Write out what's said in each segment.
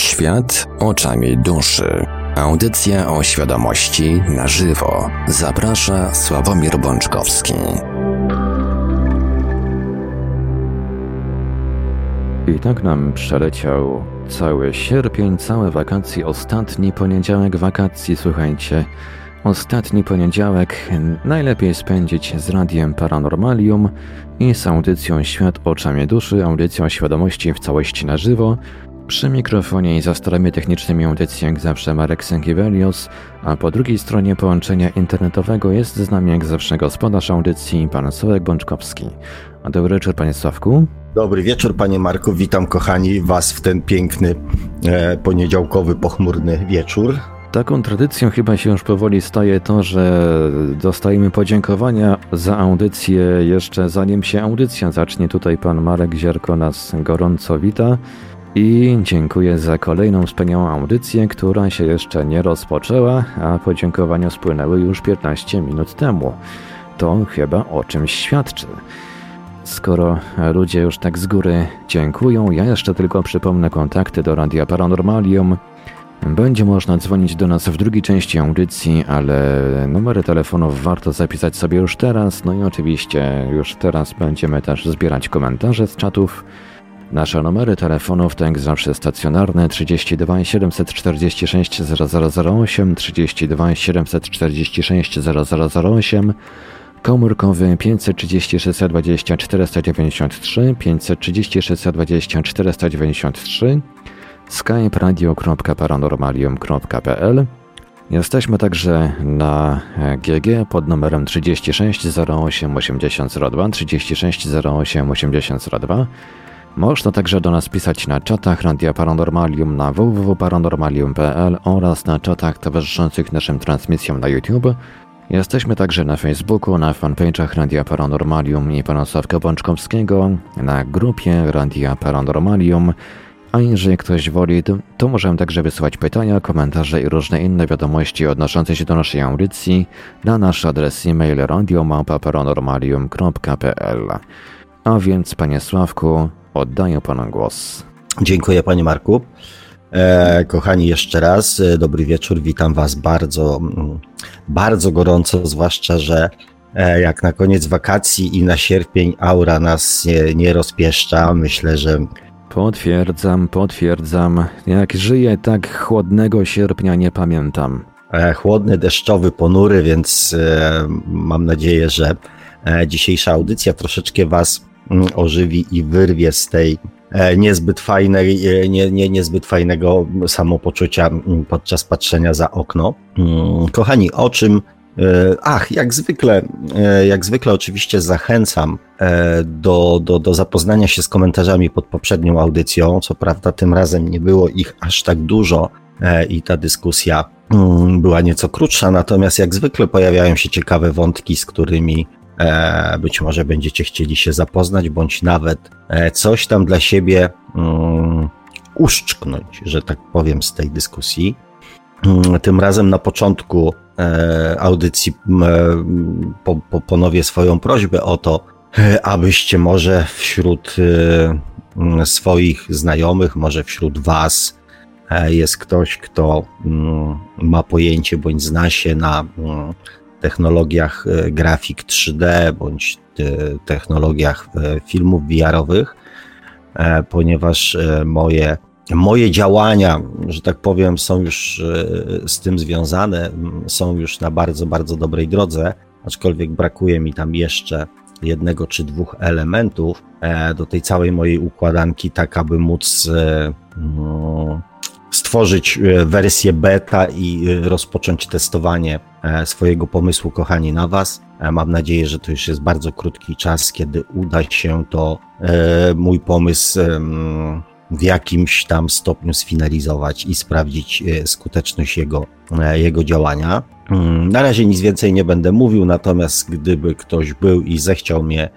Świat oczami duszy. Audycja o świadomości na żywo. Zaprasza Sławomir Bączkowski. I tak nam przeleciał cały sierpień, całe wakacje, ostatni poniedziałek wakacji, słuchajcie. Ostatni poniedziałek najlepiej spędzić z radiem Paranormalium i z audycją Świat oczami duszy, audycją świadomości w całości na żywo. Przy mikrofonie i za starymi technicznymi audycji jak zawsze Marek Sękiewelios, a po drugiej stronie połączenia internetowego jest z nami jak zawsze gospodarz audycji pan Sławek Bączkowski. A dobry wieczór panie Sławku. Dobry wieczór panie Marku, witam kochani was w ten piękny e, poniedziałkowy, pochmurny wieczór. Taką tradycją chyba się już powoli staje to, że dostajemy podziękowania za audycję jeszcze zanim się audycja zacznie. Tutaj pan Marek Zierko nas gorąco wita. I dziękuję za kolejną wspaniałą audycję, która się jeszcze nie rozpoczęła, a podziękowania spłynęły już 15 minut temu. To chyba o czymś świadczy. Skoro ludzie już tak z góry dziękują, ja jeszcze tylko przypomnę kontakty do Radia Paranormalium. Będzie można dzwonić do nas w drugiej części audycji, ale numery telefonów warto zapisać sobie już teraz. No i oczywiście już teraz będziemy też zbierać komentarze z czatów. Nasze numery telefonów to jak zawsze stacjonarne 32 746 0008, 32 746 0008, komórkowy 536 20 493, 536 20 493, skype radio.paranormalium.pl Jesteśmy także na GG pod numerem 36 08 8002, 36 08 8002, można także do nas pisać na czatach Radia Paranormalium na www.paranormalium.pl oraz na czatach towarzyszących naszym transmisjom na YouTube. Jesteśmy także na Facebooku, na fanpage'ach Radia Paranormalium i pana Sławka Bączkowskiego, na grupie Radia Paranormalium, a jeżeli ktoś woli, to możemy także wysyłać pytania, komentarze i różne inne wiadomości odnoszące się do naszej audycji na nasz adres e-mail radiomapa.paranormalium.pl. A więc, panie Sławku, Oddaję panu głos. Dziękuję panie Marku. E, kochani, jeszcze raz e, dobry wieczór. Witam was bardzo, mm, bardzo gorąco, zwłaszcza, że e, jak na koniec wakacji i na sierpień aura nas nie, nie rozpieszcza. Myślę, że Potwierdzam, potwierdzam. Jak żyję, tak chłodnego sierpnia nie pamiętam. Chłodny, deszczowy, ponury, więc mam nadzieję, że dzisiejsza audycja troszeczkę Was ożywi i wyrwie z tej e, niezbyt fajnej, e, nie, nie, niezbyt fajnego samopoczucia mm, podczas patrzenia za okno. Mm, kochani, o czym e, Ach, jak zwykle, jak zwykle oczywiście zachęcam do, do, do zapoznania się z komentarzami pod poprzednią audycją. Co prawda tym razem nie było ich aż tak dużo i ta dyskusja była nieco krótsza, natomiast jak zwykle pojawiają się ciekawe wątki, z którymi być może będziecie chcieli się zapoznać, bądź nawet e, coś tam dla siebie um, uszczknąć, że tak powiem, z tej dyskusji. Mm, tym razem na początku e, audycji po, po, ponowię swoją prośbę o to, abyście może wśród swoich znajomych, może wśród Was jest ktoś, kto mm, ma pojęcie bądź zna się na technologiach e, grafik 3D bądź e, technologiach e, filmów VR-owych, ponieważ moje, moje działania, że tak powiem, są już z tym związane, są już na bardzo, bardzo dobrej drodze, aczkolwiek brakuje mi tam jeszcze jednego czy dwóch elementów do tej całej mojej układanki, tak aby móc stworzyć e, wersję beta i e, rozpocząć testowanie e, swojego pomysłu, kochani, na Was. Mam nadzieję, że to już jest bardzo krótki czas, kiedy uda się to mój pomysł w jakimś tam stopniu sfinalizować i sprawdzić skuteczność jego, jego działania. Mm, na razie nic więcej nie będę mówił, natomiast gdyby ktoś był i zechciał mnie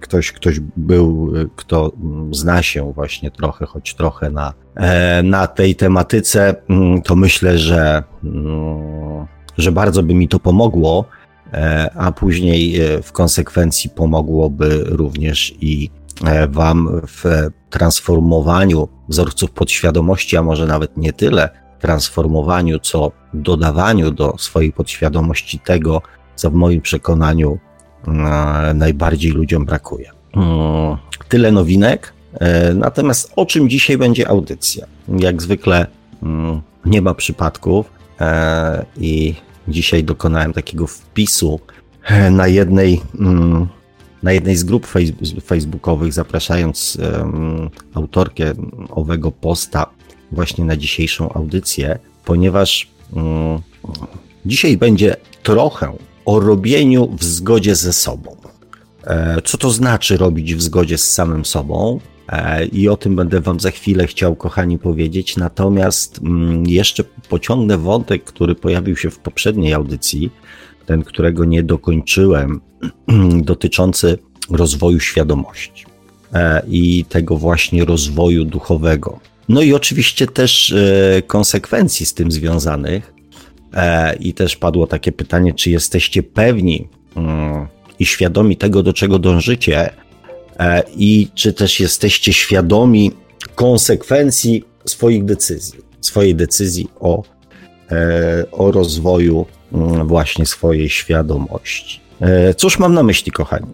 ktoś, ktoś był, kto zna się właśnie trochę, choć trochę na, e, na tej tematyce, mm, to myślę, że, mm, że bardzo by mi to pomogło, e, a później e, w konsekwencji pomogłoby również i e, Wam w transformowaniu wzorców podświadomości, a może nawet nie tyle transformowaniu, co dodawaniu do swojej podświadomości tego, co w moim przekonaniu e, najbardziej ludziom brakuje. Mm, tyle nowinek. E, natomiast o czym dzisiaj będzie audycja? Jak zwykle mm, nie ma przypadków i dzisiaj dokonałem takiego wpisu na jednej mm, na jednej z grup facebookowych, zapraszając autorkę owego posta właśnie na dzisiejszą audycję, ponieważ dzisiaj będzie trochę o robieniu w zgodzie ze sobą. E, co to znaczy robić w zgodzie z samym sobą? E, I o tym będę Wam za chwilę chciał, kochani, powiedzieć. Natomiast mm, jeszcze pociągnę wątek, który pojawił się w poprzedniej audycji, ten, którego nie dokończyłem, dotyczący rozwoju świadomości e, i tego właśnie rozwoju duchowego. No i oczywiście też konsekwencji z tym związanych. E, I też padło takie pytanie, czy jesteście pewni mm, i świadomi tego, do czego dążycie, i czy też jesteście świadomi konsekwencji swoich decyzji, swojej decyzji o, o rozwoju mm, właśnie swojej świadomości. Cóż mam na myśli, kochani?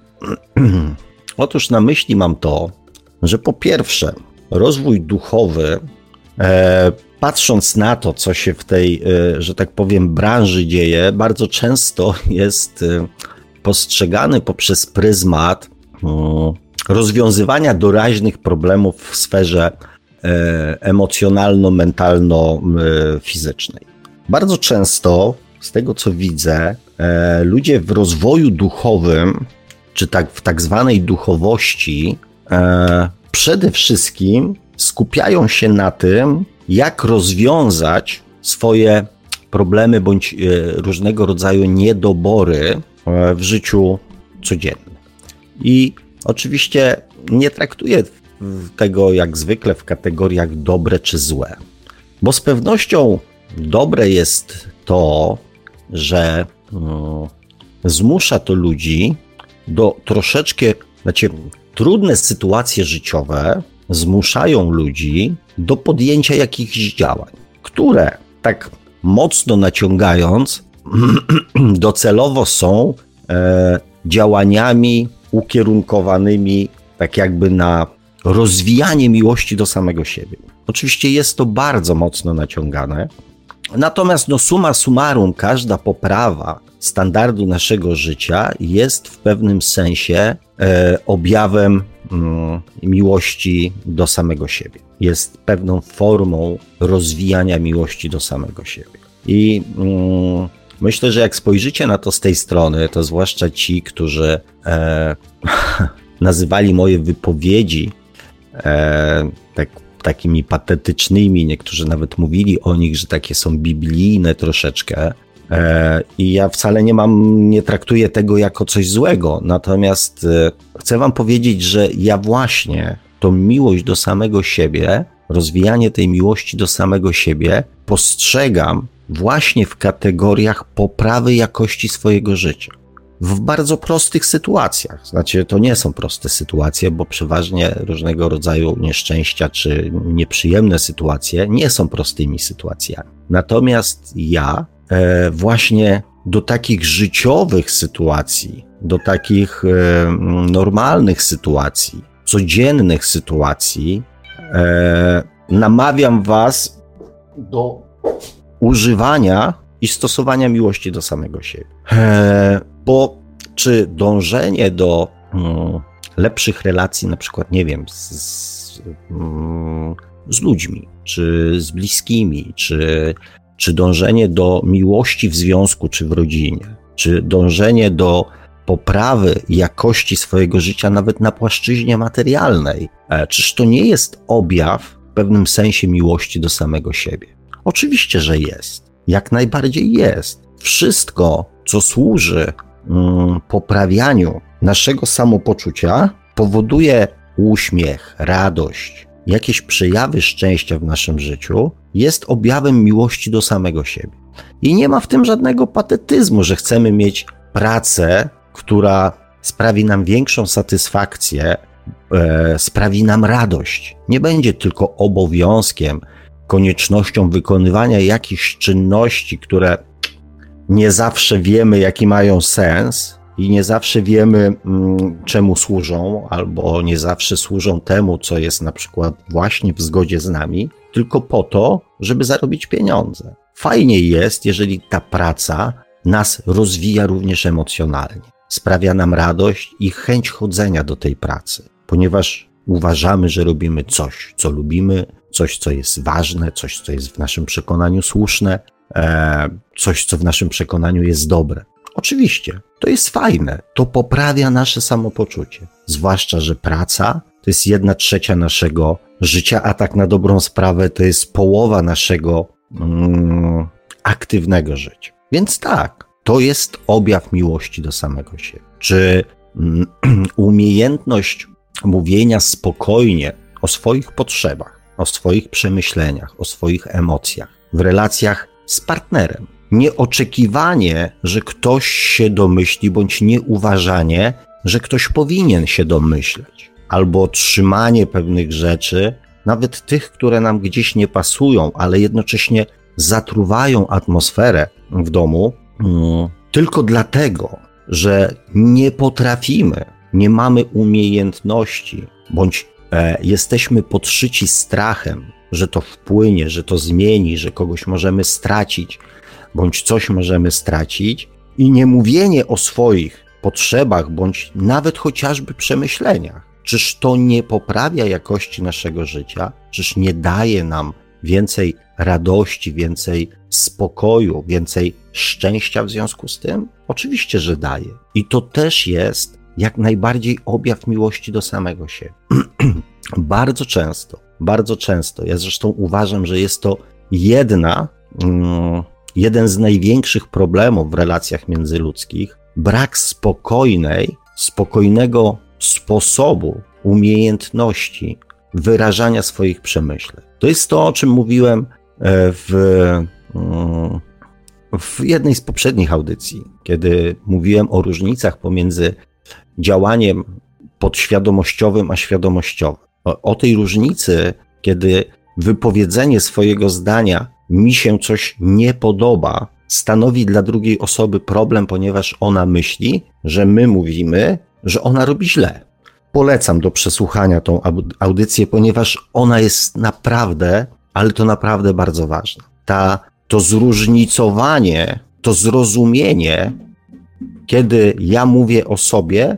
Otóż na myśli mam to, że po pierwsze, rozwój duchowy, e, patrząc na to, co się w tej, e, że tak powiem, branży dzieje, bardzo często jest e, postrzegany poprzez pryzmat mm, rozwiązywania doraźnych problemów w sferze e, emocjonalno-mentalno-fizycznej. Bardzo często, z tego co widzę, ludzie w rozwoju duchowym czy tak w tak zwanej duchowości, przede wszystkim skupiają się na tym, jak rozwiązać swoje problemy bądź e, różnego rodzaju niedobory e, w życiu codziennym. I oczywiście nie traktuję tego jak zwykle w kategoriach dobre czy złe, bo z pewnością dobre jest to, że no, zmusza to ludzi do troszeczkę, znaczy trudne sytuacje życiowe zmuszają ludzi do podjęcia jakichś działań, które tak mocno naciągając, docelowo są e, działaniami ukierunkowanymi tak jakby na rozwijanie miłości do samego siebie. Oczywiście jest to bardzo mocno naciągane, natomiast no summa summarum każda poprawa standardu naszego życia jest w pewnym sensie e, objawem mm, miłości do samego siebie. Jest pewną formą rozwijania miłości do samego siebie. I mm, myślę, że jak spojrzycie na to z tej strony, to zwłaszcza ci, którzy e, nazywali moje wypowiedzi e, tak, takimi patetycznymi, niektórzy nawet mówili o nich, że takie są biblijne troszeczkę, E, I ja wcale nie mam, nie traktuję tego jako coś złego. Natomiast e, chcę Wam powiedzieć, że ja właśnie tą miłość do samego siebie, rozwijanie tej miłości do samego siebie postrzegam właśnie w kategoriach poprawy jakości swojego życia. W bardzo prostych sytuacjach. Znaczy, to nie są proste sytuacje, bo przeważnie różnego rodzaju nieszczęścia czy nieprzyjemne sytuacje nie są prostymi sytuacjami. Natomiast ja E, właśnie do takich życiowych sytuacji, do takich e, normalnych sytuacji, codziennych sytuacji, e, namawiam Was do używania i stosowania miłości do samego siebie. Bo czy dążenie do mm, lepszych relacji, na przykład, nie wiem, z, z, mm, z ludźmi, czy z bliskimi, czy czy dążenie do miłości w związku czy w rodzinie, czy dążenie do poprawy jakości swojego życia nawet na płaszczyźnie materialnej, e, czyż to nie jest objaw w pewnym sensie miłości do samego siebie? Oczywiście, że jest. Jak najbardziej jest. Wszystko, co służy mm, poprawianiu naszego samopoczucia, powoduje uśmiech, radość, jakieś przejawy szczęścia w naszym życiu, jest objawem miłości do samego siebie. I nie ma w tym żadnego patetyzmu, że chcemy mieć pracę, która sprawi nam większą satysfakcję, e, sprawi nam radość. Nie będzie tylko obowiązkiem, koniecznością wykonywania jakichś czynności, które nie zawsze wiemy, jaki mają sens i nie zawsze wiemy, mm, czemu służą, albo nie zawsze służą temu, co jest na przykład właśnie w zgodzie z nami, tylko po to, żeby zarobić pieniądze. Fajniej jest, jeżeli ta praca nas rozwija również emocjonalnie, sprawia nam radość i chęć chodzenia do tej pracy, ponieważ uważamy, że robimy coś, co lubimy, coś, co jest ważne, coś, co jest w naszym przekonaniu słuszne, e, coś, co w naszym przekonaniu jest dobre. Oczywiście, to jest fajne, to poprawia nasze samopoczucie. Zwłaszcza, że praca to jest jedna trzecia naszego życia, a tak na dobrą sprawę to jest połowa naszego mm, aktywnego życia. Więc tak, to jest objaw miłości do samego siebie. Czy mm, umiejętność mówienia spokojnie o swoich potrzebach, o swoich przemyśleniach, o swoich emocjach w relacjach z partnerem. Nieoczekiwanie, że ktoś się domyśli, bądź nieuważanie, że ktoś powinien się domyśleć, albo trzymanie pewnych rzeczy, nawet tych, które nam gdzieś nie pasują, ale jednocześnie zatruwają atmosferę w domu, mm, tylko dlatego, że nie potrafimy, nie mamy umiejętności, bądź jesteśmy podszyci strachem, że to wpłynie, że to zmieni, że kogoś możemy stracić, bądź coś możemy stracić, i nie mówienie o swoich potrzebach, bądź nawet chociażby przemyśleniach. Czyż to nie poprawia jakości naszego życia? Czyż nie daje nam więcej radości, więcej spokoju, więcej szczęścia w związku z tym? Oczywiście, że daje. I to też jest jak najbardziej objaw miłości do samego siebie. bardzo często, bardzo często, ja zresztą uważam, że jest to jedna, mm, jeden z największych problemów w relacjach międzyludzkich, brak spokojnej, spokojnego sposobu, umiejętności wyrażania swoich przemyśleń. To jest to, o czym mówiłem e, w, mm, w jednej z poprzednich audycji, kiedy mówiłem o różnicach pomiędzy działaniem podświadomościowym a świadomościowym. O, o tej różnicy, kiedy wypowiedzenie swojego zdania mi się coś nie podoba, stanowi dla drugiej osoby problem, ponieważ ona myśli, że my mówimy, że ona robi źle. Polecam do przesłuchania tą audycję, ponieważ ona jest naprawdę, ale to naprawdę bardzo ważna. Ta, to zróżnicowanie, to zrozumienie, kiedy ja mówię o sobie,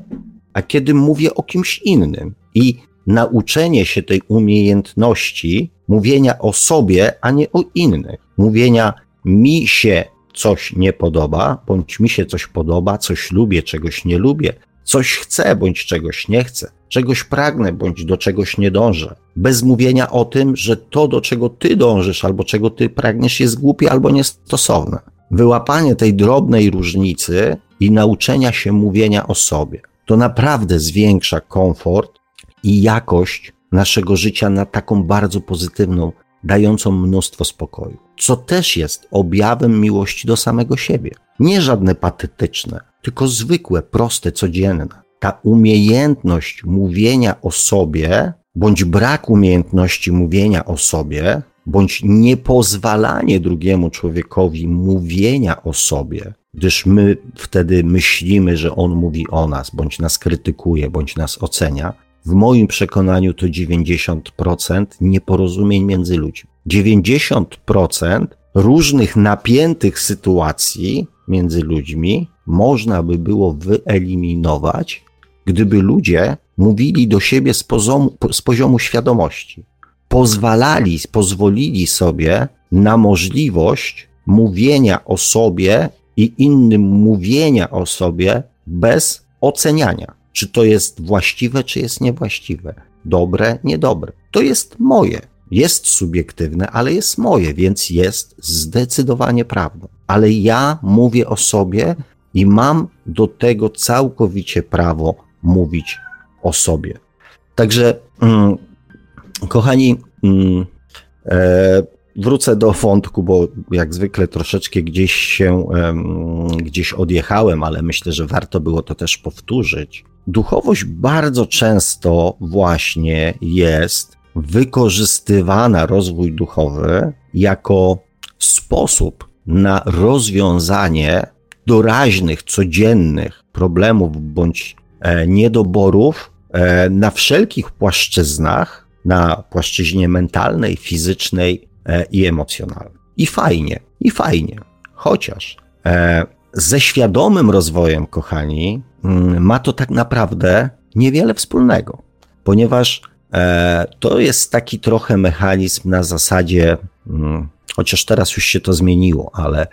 a kiedy mówię o kimś innym. I nauczenie się tej umiejętności mówienia o sobie, a nie o innych. Mówienia mi się coś nie podoba, bądź mi się coś podoba, coś lubię, czegoś nie lubię, coś chcę, bądź czegoś nie chcę, czegoś pragnę, bądź do czegoś nie dążę. Bez mówienia o tym, że to, do czego ty dążysz, albo czego ty pragniesz, jest głupie albo niestosowne. Wyłapanie tej drobnej różnicy i nauczenia się mówienia o sobie. To naprawdę zwiększa komfort i jakość naszego życia na taką bardzo pozytywną, dającą mnóstwo spokoju, co też jest objawem miłości do samego siebie. Nie żadne patetyczne, tylko zwykłe, proste, codzienne. Ta umiejętność mówienia o sobie, bądź brak umiejętności mówienia o sobie, bądź niepozwalanie drugiemu człowiekowi mówienia o sobie, gdyż my wtedy myślimy, że on mówi o nas, bądź nas krytykuje, bądź nas ocenia, w moim przekonaniu to 90% nieporozumień między ludźmi. 90% różnych napiętych sytuacji między ludźmi można by było wyeliminować, gdyby ludzie mówili do siebie z poziomu, z poziomu świadomości. Pozwalali, pozwolili sobie na możliwość mówienia o sobie i innym mówienia o sobie bez oceniania, czy to jest właściwe, czy jest niewłaściwe, dobre, niedobre. To jest moje. Jest subiektywne, ale jest moje, więc jest zdecydowanie prawdą. Ale ja mówię o sobie i mam do tego całkowicie prawo mówić o sobie. Także, mm, kochani, mm, e, wrócę do wątku, bo jak zwykle troszeczkę gdzieś się, gdzieś odjechałem, ale myślę, że warto było to też powtórzyć. Duchowość bardzo często właśnie jest wykorzystywana, rozwój duchowy, jako sposób na rozwiązanie doraźnych, codziennych problemów bądź e, niedoborów e, na wszelkich płaszczyznach, na płaszczyźnie mentalnej, fizycznej i emocjonalnej. I fajnie, i fajnie. Chociaż ze świadomym rozwojem, kochani, mm, ma to tak naprawdę niewiele wspólnego, ponieważ to jest taki trochę mechanizm na zasadzie, mm, chociaż teraz już się to zmieniło, ale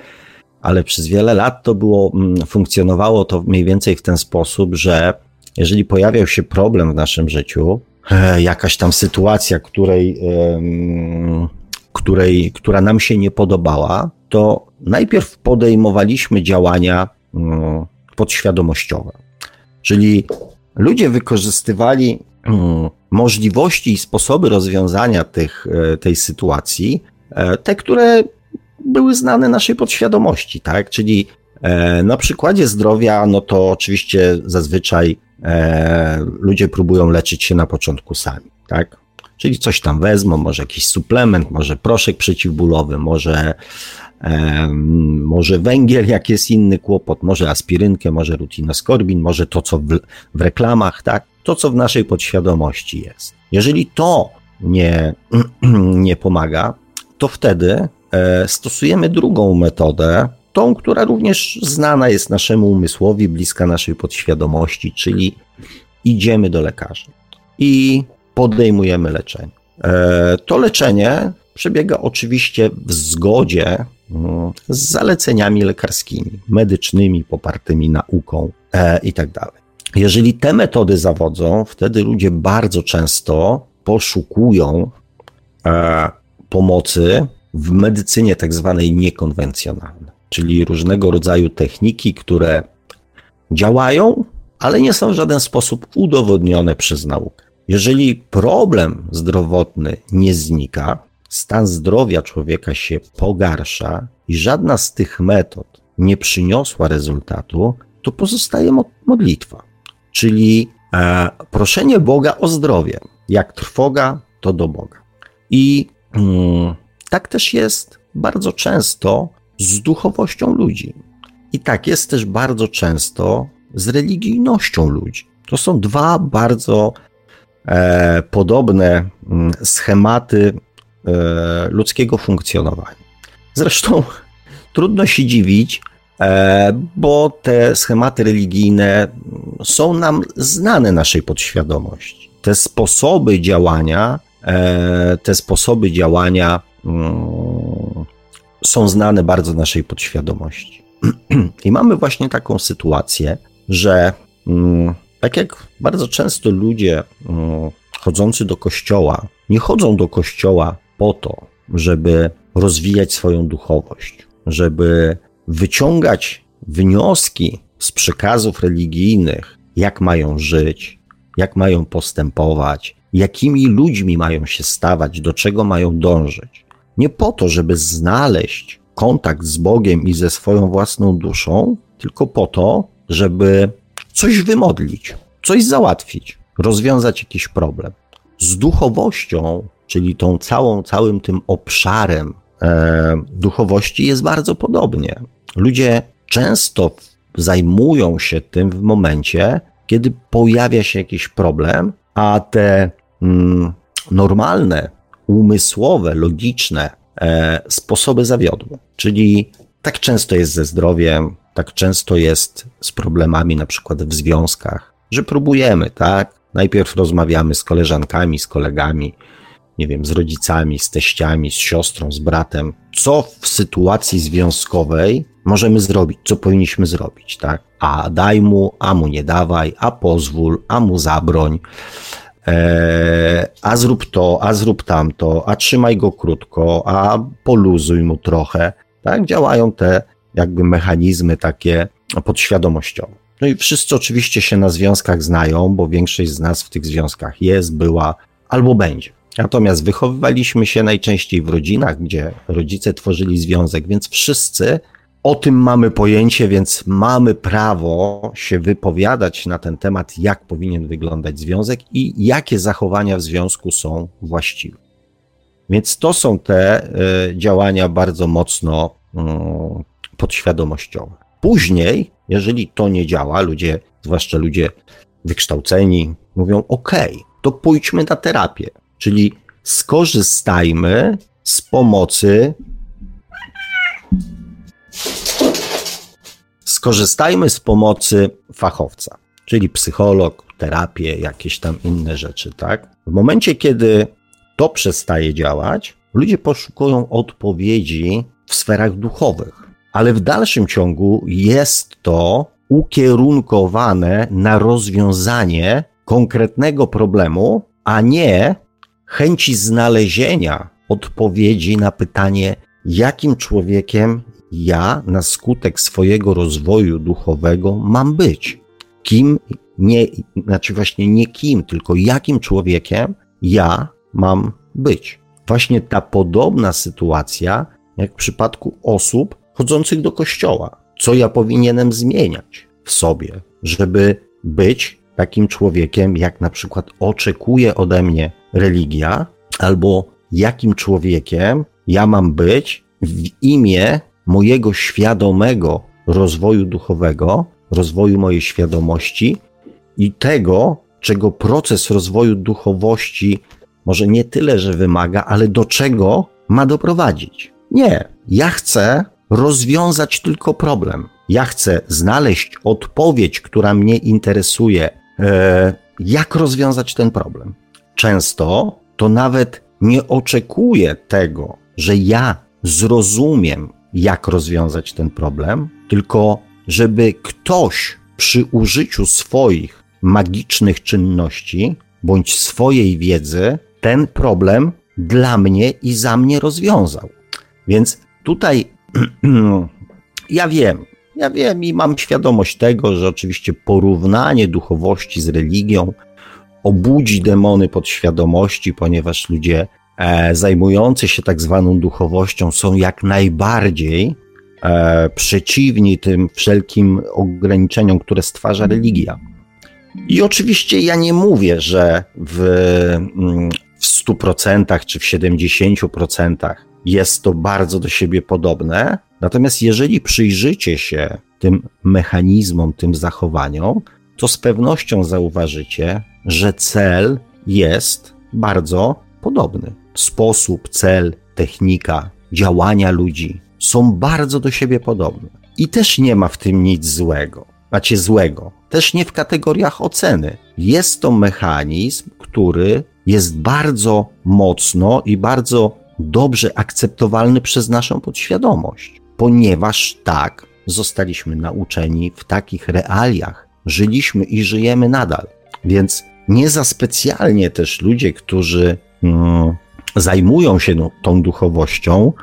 ale przez wiele lat to było, mm, funkcjonowało to mniej więcej w ten sposób, że jeżeli pojawiał się problem w naszym życiu, e, jakaś tam sytuacja, której, której, która nam się nie podobała, to najpierw podejmowaliśmy działania mm, podświadomościowe. Czyli ludzie wykorzystywali mm, możliwości i sposoby rozwiązania tych, e, tej sytuacji, e, te, które były znane naszej podświadomości, tak? Czyli e, na przykładzie zdrowia, no to oczywiście zazwyczaj ludzie próbują leczyć się na początku sami, tak? Czyli coś tam wezmą, może jakiś suplement, może proszek przeciwbólowy, może, e, może węgiel, jak jest inny kłopot, może aspirynkę, może rutinoskorbin, może to, co w, w reklamach, tak? To, co w naszej podświadomości jest. Jeżeli to nie, nie pomaga, to wtedy E, stosujemy drugą metodę, tą, która również znana jest naszemu umysłowi, bliska naszej podświadomości, czyli idziemy do lekarza i podejmujemy leczenie. E, to leczenie przebiega oczywiście w zgodzie mm, z zaleceniami lekarskimi, medycznymi, popartymi nauką e, itd. Tak Jeżeli te metody zawodzą, wtedy ludzie bardzo często poszukują pomocy w medycynie tak zwanej niekonwencjonalnej, czyli różnego rodzaju techniki, które działają, ale nie są w żaden sposób udowodnione przez naukę. Jeżeli problem zdrowotny nie znika, stan zdrowia człowieka się pogarsza i żadna z tych metod nie przyniosła rezultatu, to pozostaje modlitwa, czyli e, proszenie Boga o zdrowie. Jak trwoga, to do Boga. I mm, tak też jest bardzo często z duchowością ludzi. I tak jest też bardzo często z religijnością ludzi. To są dwa bardzo podobne mm, schematy e, ludzkiego funkcjonowania. Zresztą trudno się dziwić, e, bo te schematy religijne są nam znane naszej podświadomości. Te sposoby działania, e, te sposoby działania Mm, są znane bardzo naszej podświadomości. I mamy właśnie taką sytuację, że mm, tak jak bardzo często ludzie mm, chodzący do kościoła nie chodzą do kościoła po to, żeby rozwijać swoją duchowość, żeby wyciągać wnioski z przekazów religijnych, jak mają żyć, jak mają postępować, jakimi ludźmi mają się stawać, do czego mają dążyć. Nie po to, żeby znaleźć kontakt z Bogiem i ze swoją własną duszą, tylko po to, żeby coś wymodlić, coś załatwić, rozwiązać jakiś problem. Z duchowością, czyli tą całą, całym tym obszarem e, duchowości jest bardzo podobnie. Ludzie często zajmują się tym w momencie, kiedy pojawia się jakiś problem, a te mm, normalne umysłowe, logiczne e, sposoby zawiodły. Czyli tak często jest ze zdrowiem, tak często jest z problemami na przykład w związkach, że próbujemy, tak? Najpierw rozmawiamy z koleżankami, z kolegami, nie wiem, z rodzicami, z teściami, z siostrą, z bratem, co w sytuacji związkowej możemy zrobić, co powinniśmy zrobić, tak? A daj mu, a mu nie dawaj, a pozwól, a mu zabroń. E, a zrób to, a zrób tamto, a trzymaj go krótko, a poluzuj mu trochę. Tak działają te jakby mechanizmy takie podświadomościowe. No i wszyscy oczywiście się na związkach znają, bo większość z nas w tych związkach jest, była albo będzie. Natomiast wychowywaliśmy się najczęściej w rodzinach, gdzie rodzice tworzyli związek, więc wszyscy o tym mamy pojęcie, więc mamy prawo się wypowiadać na ten temat, jak powinien wyglądać związek i jakie zachowania w związku są właściwe. Więc to są te y, działania bardzo mocno y, podświadomościowe. Później, jeżeli to nie działa, ludzie, zwłaszcza ludzie wykształceni, mówią: OK, to pójdźmy na terapię, czyli skorzystajmy z pomocy skorzystajmy z pomocy fachowca, czyli psycholog, terapię, jakieś tam inne rzeczy, tak? W momencie, kiedy to przestaje działać, ludzie poszukują odpowiedzi w sferach duchowych, ale w dalszym ciągu jest to ukierunkowane na rozwiązanie konkretnego problemu, a nie chęci znalezienia odpowiedzi na pytanie, jakim człowiekiem ja na skutek swojego rozwoju duchowego mam być. Kim, nie, znaczy właśnie nie kim, tylko jakim człowiekiem ja mam być. Właśnie ta podobna sytuacja, jak w przypadku osób chodzących do kościoła. Co ja powinienem zmieniać w sobie, żeby być takim człowiekiem, jak na przykład oczekuje ode mnie religia, albo jakim człowiekiem ja mam być w imię mojego świadomego rozwoju duchowego, rozwoju mojej świadomości i tego, czego proces rozwoju duchowości może nie tyle, że wymaga, ale do czego ma doprowadzić. Nie, ja chcę rozwiązać tylko problem. Ja chcę znaleźć odpowiedź, która mnie interesuje, e, jak rozwiązać ten problem. Często to nawet nie oczekuję tego, że ja zrozumiem, jak rozwiązać ten problem, tylko żeby ktoś przy użyciu swoich magicznych czynności bądź swojej wiedzy ten problem dla mnie i za mnie rozwiązał. Więc tutaj ja wiem, ja wiem i mam świadomość tego, że oczywiście porównanie duchowości z religią obudzi demony podświadomości, ponieważ ludzie e, zajmujący się tak zwaną duchowością są jak najbardziej e, przeciwni tym wszelkim ograniczeniom, które stwarza religia. I oczywiście ja nie mówię, że w, mm, w 100% czy w 70% jest to bardzo do siebie podobne. Natomiast jeżeli przyjrzycie się tym mechanizmom, tym zachowaniom, to z pewnością zauważycie, że cel jest bardzo podobny sposób, cel, technika działania ludzi są bardzo do siebie podobne. I też nie ma w tym nic złego. Macie złego. Też nie w kategoriach oceny. Jest to mechanizm, który jest bardzo mocno i bardzo dobrze akceptowalny przez naszą podświadomość, ponieważ tak zostaliśmy nauczeni w takich realiach. Żyliśmy i żyjemy nadal. Więc nie za specjalnie też ludzie, którzy mm, zajmują się no, tą duchowością,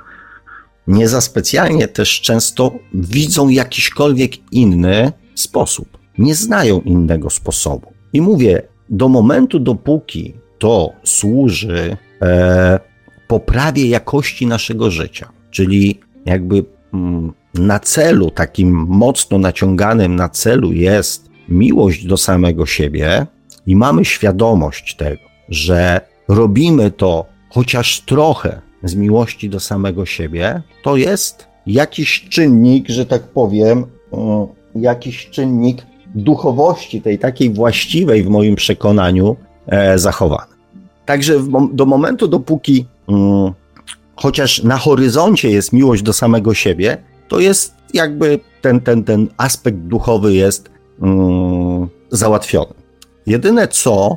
nie za specjalnie też często widzą jakiśkolwiek inny sposób. Nie znają innego sposobu. I mówię, do momentu, dopóki to służy e, poprawie jakości naszego życia, czyli jakby mm, na celu, takim mocno naciąganym na celu jest miłość do samego siebie i mamy świadomość tego, że robimy to chociaż trochę z miłości do samego siebie, to jest jakiś czynnik, że tak powiem, jakiś czynnik duchowości, tej takiej właściwej w moim przekonaniu e, zachowany. Także do momentu, dopóki mm, chociaż na horyzoncie jest miłość do samego siebie, to jest jakby ten, ten, ten aspekt duchowy jest mm, załatwiony. Jedyne co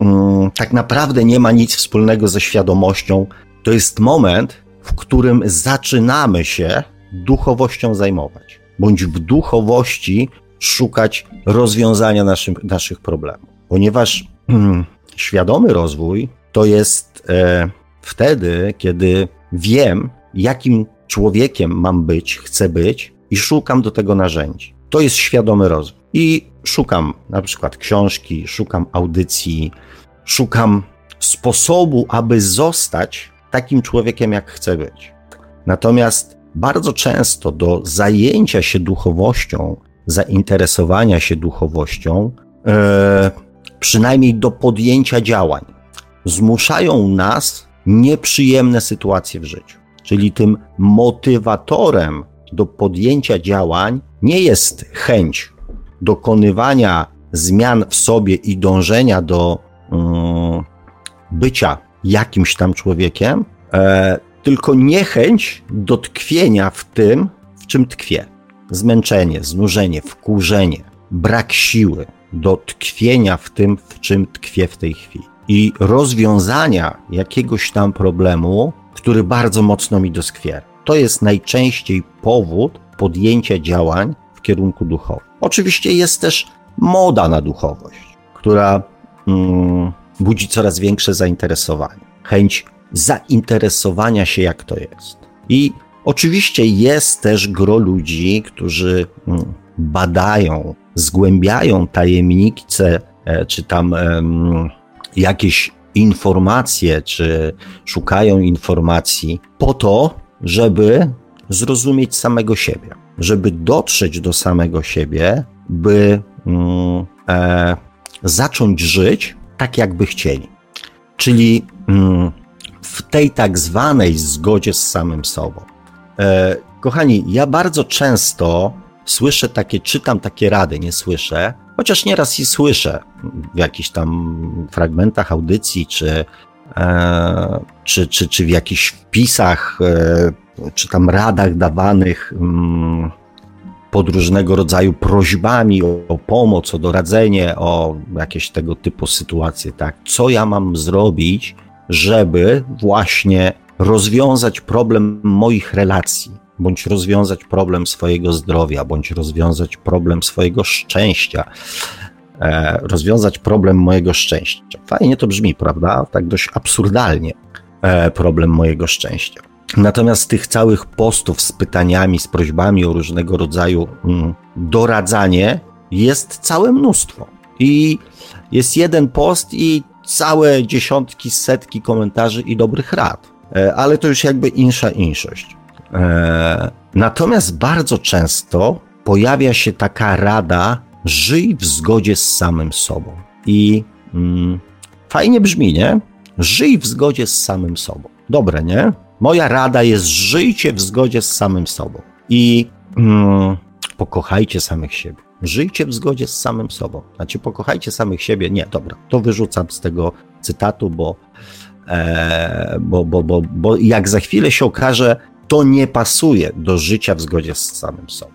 Mm, tak naprawdę nie ma nic wspólnego ze świadomością. To jest moment, w którym zaczynamy się duchowością zajmować, bądź w duchowości szukać rozwiązania naszych, naszych problemów. Ponieważ hmm, świadomy rozwój to jest e, wtedy, kiedy wiem, jakim człowiekiem mam być, chcę być i szukam do tego narzędzi. To jest świadomy rozwój. I szukam na przykład książki, szukam audycji, szukam sposobu, aby zostać takim człowiekiem, jak chce być. Natomiast bardzo często do zajęcia się duchowością, zainteresowania się duchowością, e, przynajmniej do podjęcia działań, zmuszają nas nieprzyjemne sytuacje w życiu. Czyli tym motywatorem do podjęcia działań nie jest chęć dokonywania zmian w sobie i dążenia do um, bycia jakimś tam człowiekiem, e, tylko niechęć do tkwienia w tym, w czym tkwie. Zmęczenie, znużenie, wkurzenie, brak siły do tkwienia w tym, w czym tkwie w tej chwili. I rozwiązania jakiegoś tam problemu, który bardzo mocno mi doskwiera. To jest najczęściej powód podjęcia działań w kierunku duchowym. Oczywiście jest też moda na duchowość, która mm, budzi coraz większe zainteresowanie, chęć zainteresowania się, jak to jest. I oczywiście jest też gro ludzi, którzy mm, badają, zgłębiają tajemnice, e, czy tam jakieś informacje, czy szukają informacji po to, żeby zrozumieć samego siebie, żeby dotrzeć do samego siebie, by mm, e, zacząć żyć tak, jakby chcieli. Czyli mm, w tej tak zwanej zgodzie z samym sobą. E, kochani, ja bardzo często słyszę takie, czytam takie rady, nie słyszę, chociaż nieraz i słyszę w jakichś tam fragmentach audycji, czy, e, czy, czy, czy w jakichś wpisach, e, czy tam radach dawanych mm, pod różnego rodzaju prośbami o, o, pomoc, o doradzenie, o jakieś tego typu sytuacje, tak? Co ja mam zrobić, żeby właśnie rozwiązać problem moich relacji, bądź rozwiązać problem swojego zdrowia, bądź rozwiązać problem swojego szczęścia, e, rozwiązać problem mojego szczęścia. Fajnie to brzmi, prawda? Tak dość absurdalnie e, problem mojego szczęścia. Natomiast tych całych postów z pytaniami, z prośbami o różnego rodzaju mm, doradzanie jest całe mnóstwo. I jest jeden post i całe dziesiątki, setki komentarzy i dobrych rad. E, ale to już jakby insza inszość. E, natomiast bardzo często pojawia się taka rada: żyj w zgodzie z samym sobą. I mm, fajnie brzmi, nie? Żyj w zgodzie z samym sobą. Dobre, nie? Moja rada jest: żyjcie w zgodzie z samym sobą. I mm, pokochajcie samych siebie. Żyjcie w zgodzie z samym sobą. Znaczy, pokochajcie samych siebie. Nie, dobra, to wyrzucam z tego cytatu, bo, e, bo, bo, bo, bo jak za chwilę się okaże, to nie pasuje do życia w zgodzie z samym sobą.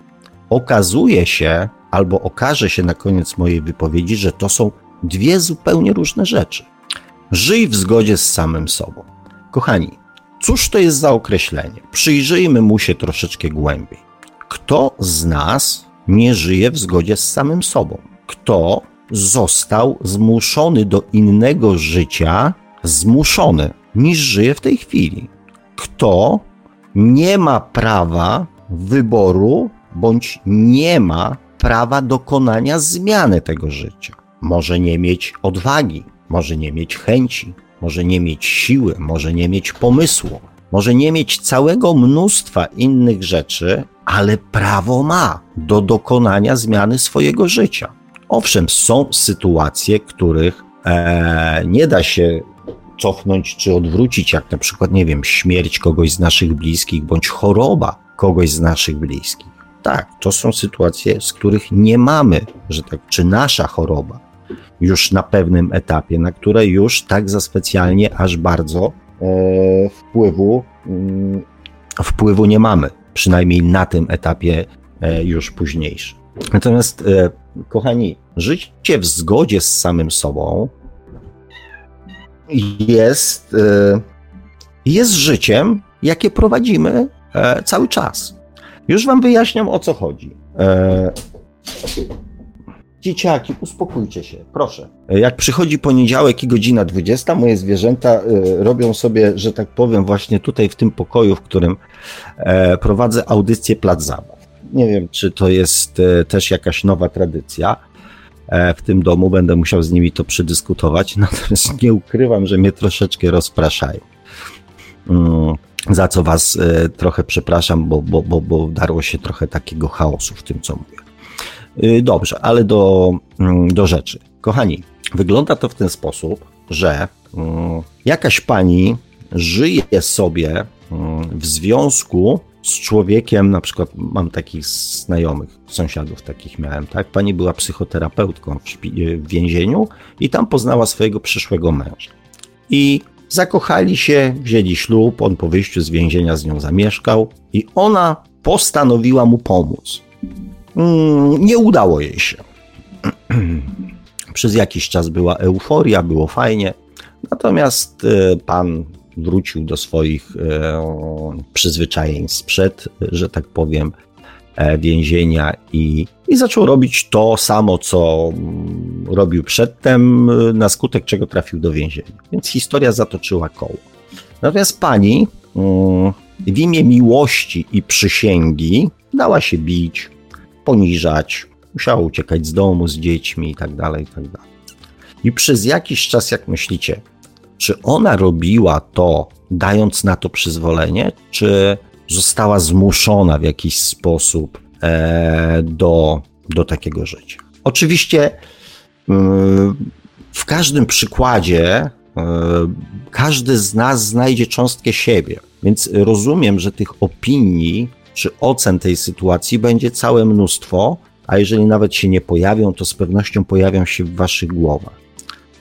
Okazuje się, albo okaże się na koniec mojej wypowiedzi, że to są dwie zupełnie różne rzeczy. Żyj w zgodzie z samym sobą. Kochani, cóż to jest za określenie? Przyjrzyjmy mu się troszeczkę głębiej. Kto z nas nie żyje w zgodzie z samym sobą? Kto został zmuszony do innego życia, zmuszony, niż żyje w tej chwili? Kto nie ma prawa wyboru bądź nie ma prawa dokonania zmiany tego życia. Może nie mieć odwagi, może nie mieć chęci, może nie mieć siły, może nie mieć pomysłu, może nie mieć całego mnóstwa innych rzeczy, ale prawo ma do dokonania zmiany swojego życia. Owszem, są sytuacje, których e, nie da się cofnąć czy odwrócić, jak na przykład, nie wiem, śmierć kogoś z naszych bliskich bądź choroba kogoś z naszych bliskich. Tak, to są sytuacje, z których nie mamy, że tak, czy nasza choroba już na pewnym etapie, na które już tak za specjalnie aż bardzo e, wpływu, mm, wpływu nie mamy, przynajmniej na tym etapie e, już późniejszym. Natomiast, e, kochani, życie w zgodzie z samym sobą jest, e, jest życiem, jakie prowadzimy e, cały czas. Już wam wyjaśniam o co chodzi. E, dzieciaki, uspokójcie się, proszę. Jak przychodzi poniedziałek i godzina 20, moje zwierzęta robią sobie, że tak powiem, właśnie tutaj w tym pokoju, w którym prowadzę audycję Plac Zabaw. Nie wiem, czy to jest też jakaś nowa tradycja, e, w tym domu, będę musiał z nimi to przedyskutować, natomiast nie ukrywam, że mnie troszeczkę rozpraszają. Mm, za co was e, trochę przepraszam, bo, bo, bo, bo darło się trochę takiego chaosu w tym, co mówię. E, dobrze, ale do, mm, do rzeczy. Kochani, wygląda to w ten sposób, że mm, jakaś pani żyje sobie w związku z człowiekiem, na przykład mam takich znajomych, sąsiadów takich miałem, tak? Pani była psychoterapeutką w, w więzieniu i tam poznała swojego przyszłego męża. I zakochali się, wzięli ślub, on po wyjściu z więzienia z nią zamieszkał i ona postanowiła mu pomóc. Mm, nie udało jej się. Przez jakiś czas była euforia, było fajnie. Natomiast e, pan wrócił do swoich e, przyzwyczajeń sprzed, że tak powiem, e, więzienia i, i zaczął robić to samo, co mm, robił przedtem, na skutek czego trafił do więzienia. Więc historia zatoczyła koło. Natomiast pani mm, w imię miłości i przysięgi dała się bić, poniżać, musiała uciekać z domu z dziećmi i tak dalej, i tak dalej. I przez jakiś czas, jak myślicie, czy ona robiła to, dając na to przyzwolenie, czy została zmuszona w jakiś sposób e, do, do takiego życia? Oczywiście mm, w każdym przykładzie e, każdy z nas znajdzie cząstkę siebie, więc rozumiem, że tych opinii czy ocen tej sytuacji będzie całe mnóstwo, a jeżeli nawet się nie pojawią, to z pewnością pojawią się w waszych głowach.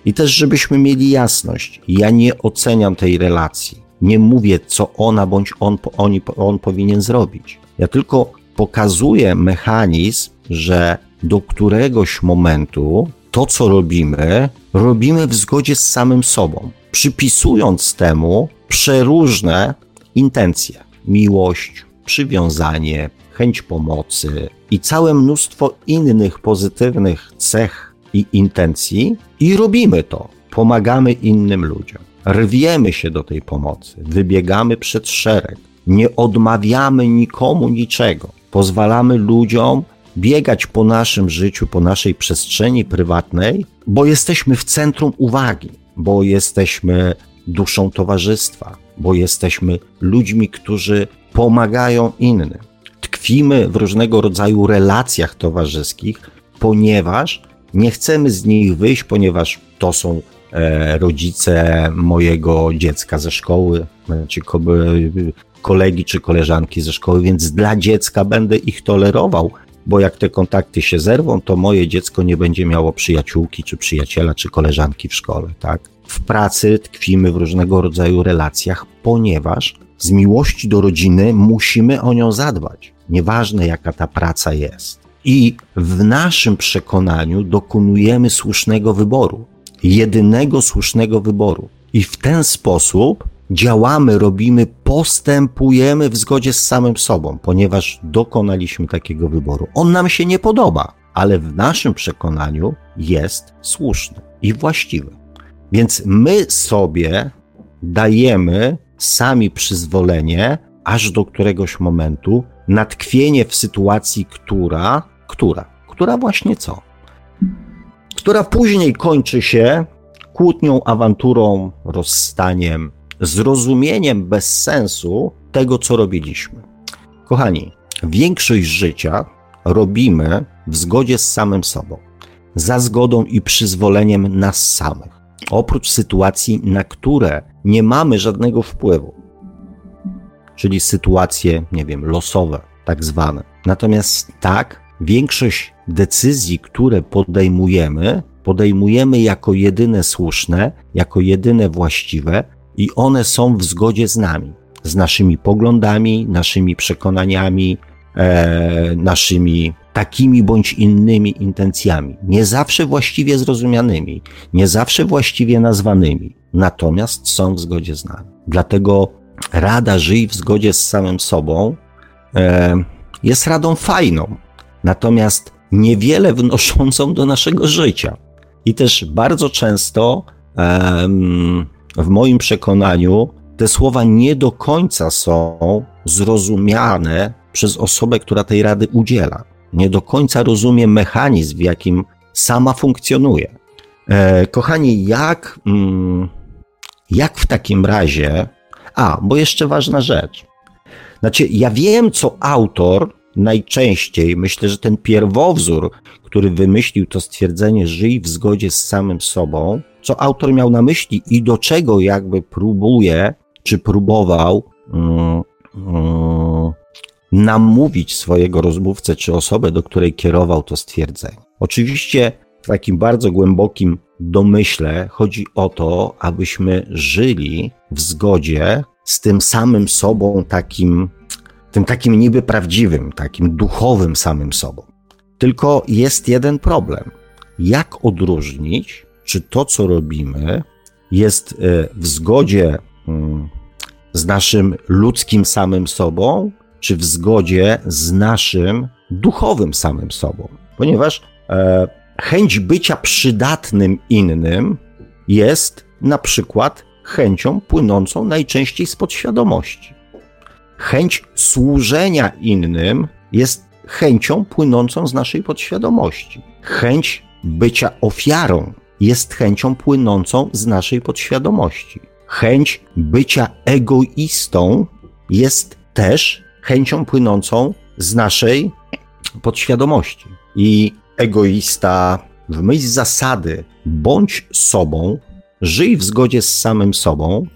I też, żebyśmy mieli jasność, ja nie oceniam tej relacji. Nie mówię, co ona bądź on, on, on powinien zrobić. Ja tylko pokazuję mechanizm, że do któregoś momentu to, co robimy, robimy w zgodzie z samym sobą, przypisując temu przeróżne intencje: miłość, przywiązanie, chęć pomocy i całe mnóstwo innych pozytywnych cech i intencji i robimy to. Pomagamy innym ludziom. Rwiemy się do tej pomocy, wybiegamy przed szereg, nie odmawiamy nikomu niczego. Pozwalamy ludziom biegać po naszym życiu, po naszej przestrzeni prywatnej, bo jesteśmy w centrum uwagi, bo jesteśmy duszą towarzystwa, bo jesteśmy ludźmi, którzy pomagają innym. Tkwimy w różnego rodzaju relacjach towarzyskich, ponieważ nie chcemy z nich wyjść, ponieważ to są e, rodzice mojego dziecka ze szkoły, znaczy kolegi czy koleżanki ze szkoły, więc dla dziecka będę ich tolerował, bo jak te kontakty się zerwą, to moje dziecko nie będzie miało przyjaciółki, czy przyjaciela, czy koleżanki w szkole, tak? W pracy tkwimy w różnego rodzaju relacjach, ponieważ z miłości do rodziny musimy o nią zadbać. Nieważne jaka ta praca jest. I w naszym przekonaniu dokonujemy słusznego wyboru, jedynego słusznego wyboru. I w ten sposób działamy, robimy, postępujemy w zgodzie z samym sobą, ponieważ dokonaliśmy takiego wyboru. On nam się nie podoba, ale w naszym przekonaniu jest słuszny i właściwy. Więc my sobie dajemy sami przyzwolenie, aż do któregoś momentu, na tkwienie w sytuacji, która która? Która właśnie co? Która później kończy się kłótnią, awanturą, rozstaniem, zrozumieniem bez sensu tego, co robiliśmy. Kochani, większość życia robimy w zgodzie z samym sobą, za zgodą i przyzwoleniem nas samych, oprócz sytuacji, na które nie mamy żadnego wpływu, czyli sytuacje, nie wiem, losowe, tak zwane. Natomiast tak, większość decyzji, które podejmujemy, podejmujemy jako jedyne słuszne, jako jedyne właściwe i one są w zgodzie z nami, z naszymi poglądami, naszymi przekonaniami, e, naszymi takimi bądź innymi intencjami, nie zawsze właściwie zrozumianymi, nie zawsze właściwie nazwanymi, natomiast są w zgodzie z nami. Dlatego rada żyj w zgodzie z samym sobą e, jest radą fajną, natomiast niewiele wnoszącą do naszego życia. I też bardzo często w moim przekonaniu te słowa nie do końca są zrozumiane przez osobę, która tej rady udziela. Nie do końca rozumie mechanizm, w jakim sama funkcjonuje. E, kochani, jak, mm, jak w takim razie. A, bo jeszcze ważna rzecz. Znaczy, ja wiem, co autor najczęściej, myślę, że ten pierwowzór, który wymyślił to stwierdzenie, żyj w zgodzie z samym sobą, co autor miał na myśli i do czego jakby próbuje, czy próbował mm, mm, namówić swojego rozmówcę, czy osobę, do której kierował to stwierdzenie. Oczywiście w takim bardzo głębokim domyśle chodzi o to, abyśmy żyli w zgodzie z tym samym sobą, takim, tym takim niby prawdziwym, takim duchowym samym sobą. Tylko jest jeden problem. Jak odróżnić, czy to, co robimy, jest e, w zgodzie mm, z naszym ludzkim samym sobą, czy w zgodzie z naszym duchowym samym sobą? Ponieważ e, chęć bycia przydatnym innym jest na przykład chęcią płynącą najczęściej z podświadomości. Chęć służenia innym jest chęcią płynącą z naszej podświadomości. Chęć bycia ofiarą jest chęcią płynącą z naszej podświadomości. Chęć bycia egoistą jest też chęcią płynącą z naszej podświadomości. I egoista, w myśl zasady bądź sobą, żyj w zgodzie z samym sobą,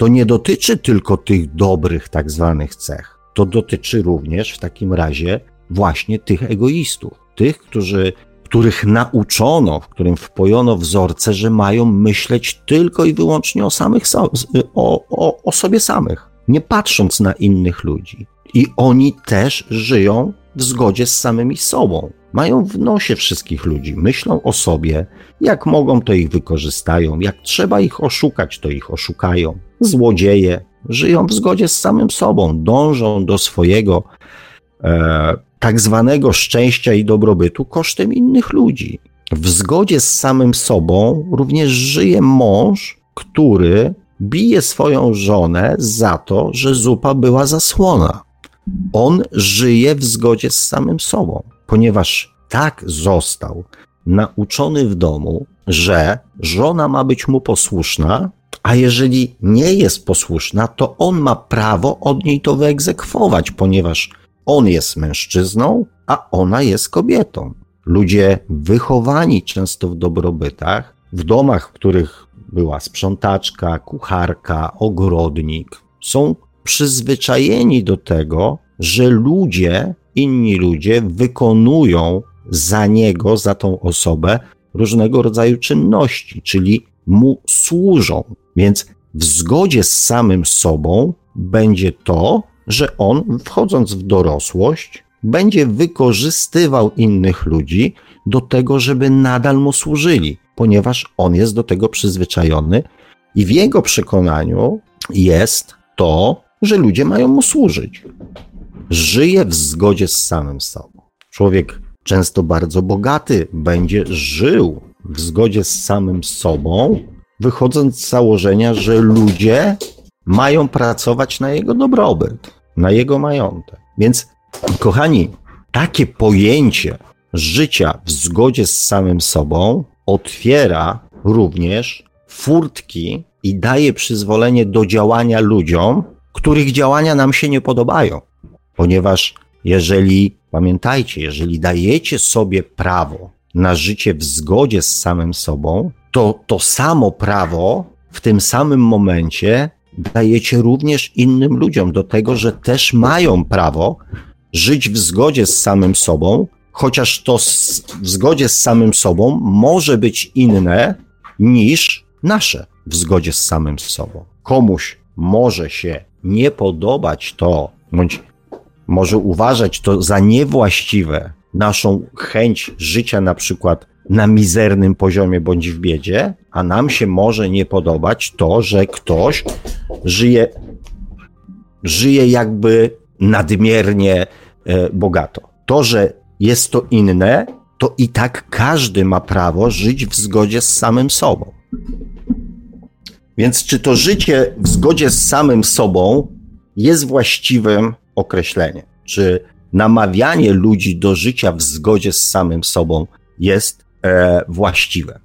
to nie dotyczy tylko tych dobrych tak zwanych cech. To dotyczy również w takim razie właśnie tych egoistów, tych, którzy, których nauczono, w którym wpojono wzorce, że mają myśleć tylko i wyłącznie o samych o, o, o sobie samych, nie patrząc na innych ludzi. I oni też żyją w zgodzie z samymi sobą. Mają w nosie wszystkich ludzi, myślą o sobie, jak mogą, to ich wykorzystają, jak trzeba ich oszukać, to ich oszukają. Złodzieje żyją w zgodzie z samym sobą, dążą do swojego e, tak zwanego szczęścia i dobrobytu kosztem innych ludzi. W zgodzie z samym sobą również żyje mąż, który bije swoją żonę za to, że zupa była zasłona. On żyje w zgodzie z samym sobą, ponieważ tak został nauczony w domu, że żona ma być mu posłuszna, a jeżeli nie jest posłuszna, to on ma prawo od niej to wyegzekwować, ponieważ on jest mężczyzną, a ona jest kobietą. Ludzie wychowani często w dobrobytach, w domach, w których była sprzątaczka, kucharka, ogrodnik, są przyzwyczajeni do tego, że ludzie, inni ludzie wykonują za niego, za tą osobę różnego rodzaju czynności, czyli mu służą. Więc w zgodzie z samym sobą będzie to, że on, wchodząc w dorosłość, będzie wykorzystywał innych ludzi do tego, żeby nadal mu służyli, ponieważ on jest do tego przyzwyczajony i w jego przekonaniu jest to, że ludzie mają mu służyć. Żyje w zgodzie z samym sobą. Człowiek często bardzo bogaty będzie żył w zgodzie z samym sobą, wychodząc z założenia, że ludzie mają pracować na jego dobrobyt, na jego majątek. Więc, kochani, takie pojęcie życia w zgodzie z samym sobą otwiera również furtki i daje przyzwolenie do działania ludziom, których działania nam się nie podobają. Ponieważ jeżeli, pamiętajcie, jeżeli dajecie sobie prawo na życie w zgodzie z samym sobą, to to samo prawo w tym samym momencie dajecie również innym ludziom do tego, że też mają prawo żyć w zgodzie z samym sobą, chociaż to w zgodzie z samym sobą może być inne niż nasze w zgodzie z samym sobą. Komuś może się nie podobać to, bądź może uważać to za niewłaściwe, naszą chęć życia na przykład na mizernym poziomie bądź w biedzie, a nam się może nie podobać to, że ktoś żyje, żyje jakby nadmiernie e, bogato. To, że jest to inne, to i tak każdy ma prawo żyć w zgodzie z samym sobą. Więc czy to życie w zgodzie z samym sobą jest właściwym określeniem? Czy namawianie ludzi do życia w zgodzie z samym sobą jest e, właściwe.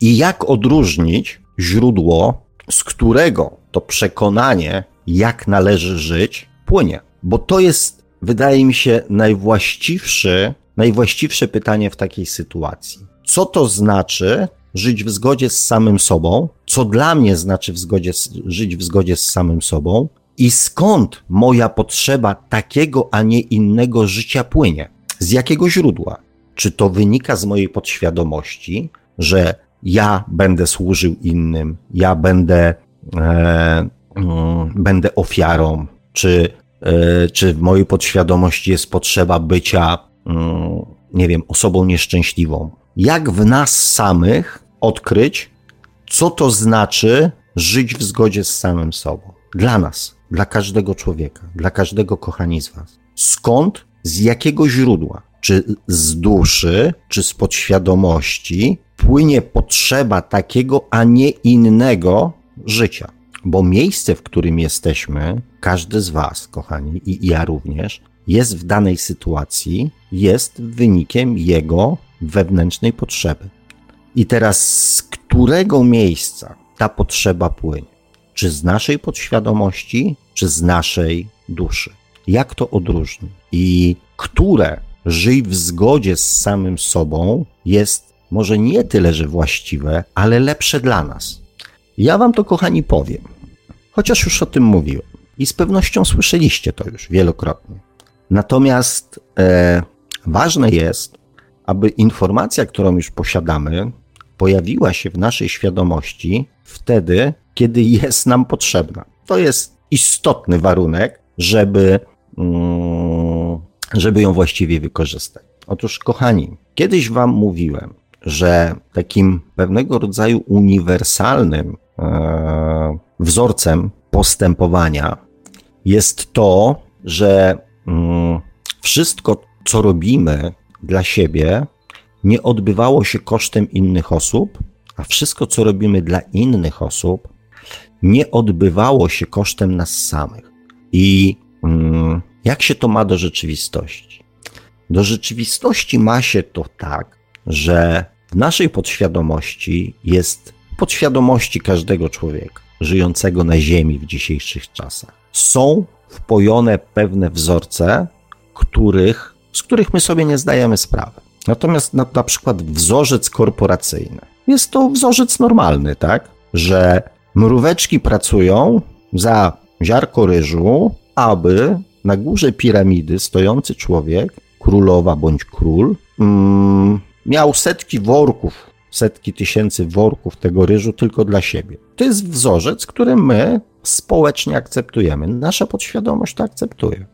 I jak odróżnić źródło, z którego to przekonanie, jak należy żyć, płynie? Bo to jest, wydaje mi się, najwłaściwszy, najwłaściwsze pytanie w takiej sytuacji. Co to znaczy żyć w zgodzie z samym sobą? Co dla mnie znaczy w zgodzie żyć w zgodzie z samym sobą? I skąd moja potrzeba takiego, a nie innego życia płynie? Z jakiego źródła? Czy to wynika z mojej podświadomości, że ja będę służył innym, ja będę, e, mm, będę ofiarą, czy, e, czy w mojej podświadomości jest potrzeba bycia, mm, nie wiem, osobą nieszczęśliwą? Jak w nas samych odkryć, co to znaczy żyć w zgodzie z samym sobą? Dla nas, dla każdego człowieka, dla każdego kochani z Was. Skąd, z jakiego źródła, czy z duszy, czy z podświadomości płynie potrzeba takiego, a nie innego życia? Bo miejsce, w którym jesteśmy, każdy z Was, kochani, i ja również, jest w danej sytuacji, jest wynikiem jego wewnętrznej potrzeby. I teraz z którego miejsca ta potrzeba płynie? Czy z naszej podświadomości, czy z naszej duszy? Jak to odróżnić? I które żyj w zgodzie z samym sobą jest może nie tyle, że właściwe, ale lepsze dla nas. Ja wam to, kochani, powiem, chociaż już o tym mówiłem i z pewnością słyszeliście to już wielokrotnie. Natomiast e, ważne jest, aby informacja, którą już posiadamy, pojawiła się w naszej świadomości wtedy, kiedy jest nam potrzebna. To jest istotny warunek, żeby, mm, żeby ją właściwie wykorzystać. Otóż, kochani, kiedyś Wam mówiłem, że takim pewnego rodzaju uniwersalnym e, wzorcem postępowania jest to, że mm, wszystko, co robimy dla siebie, nie odbywało się kosztem innych osób, a wszystko, co robimy dla innych osób, nie odbywało się kosztem nas samych. I mm, jak się to ma do rzeczywistości? Do rzeczywistości ma się to tak, że w naszej podświadomości jest podświadomości każdego człowieka żyjącego na Ziemi w dzisiejszych czasach. Są wpojone pewne wzorce, których, z których my sobie nie zdajemy sprawy. Natomiast na, na przykład wzorzec korporacyjny jest to wzorzec normalny, tak? Że mróweczki pracują za ziarko ryżu, aby na górze piramidy stojący człowiek, królowa bądź król, mm, miał setki worków, setki tysięcy worków tego ryżu tylko dla siebie. To jest wzorzec, który my społecznie akceptujemy. Nasza podświadomość to akceptuje.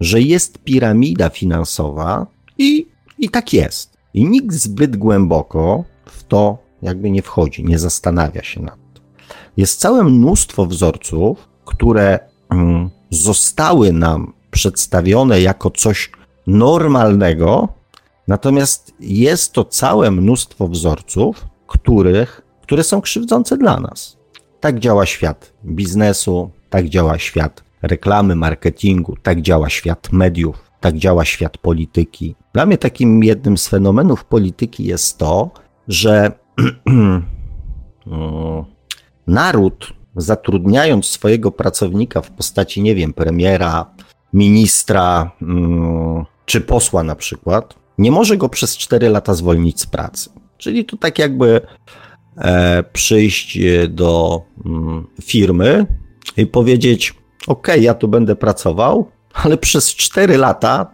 Że jest piramida finansowa i, i tak jest. I nikt zbyt głęboko w to jakby nie wchodzi, nie zastanawia się nad tym. Jest całe mnóstwo wzorców, które mm, zostały nam przedstawione jako coś normalnego, natomiast jest to całe mnóstwo wzorców, których, które są krzywdzące dla nas. Tak działa świat biznesu, tak działa świat reklamy, marketingu, tak działa świat mediów, tak działa świat polityki. Dla mnie takim jednym z fenomenów polityki jest to, że naród, zatrudniając swojego pracownika w postaci, nie wiem, premiera, ministra mm, czy posła na przykład, nie może go przez 4 lata zwolnić z pracy. Czyli to tak jakby e, przyjść do mm, firmy i powiedzieć: OK, ja tu będę pracował, ale przez 4 lata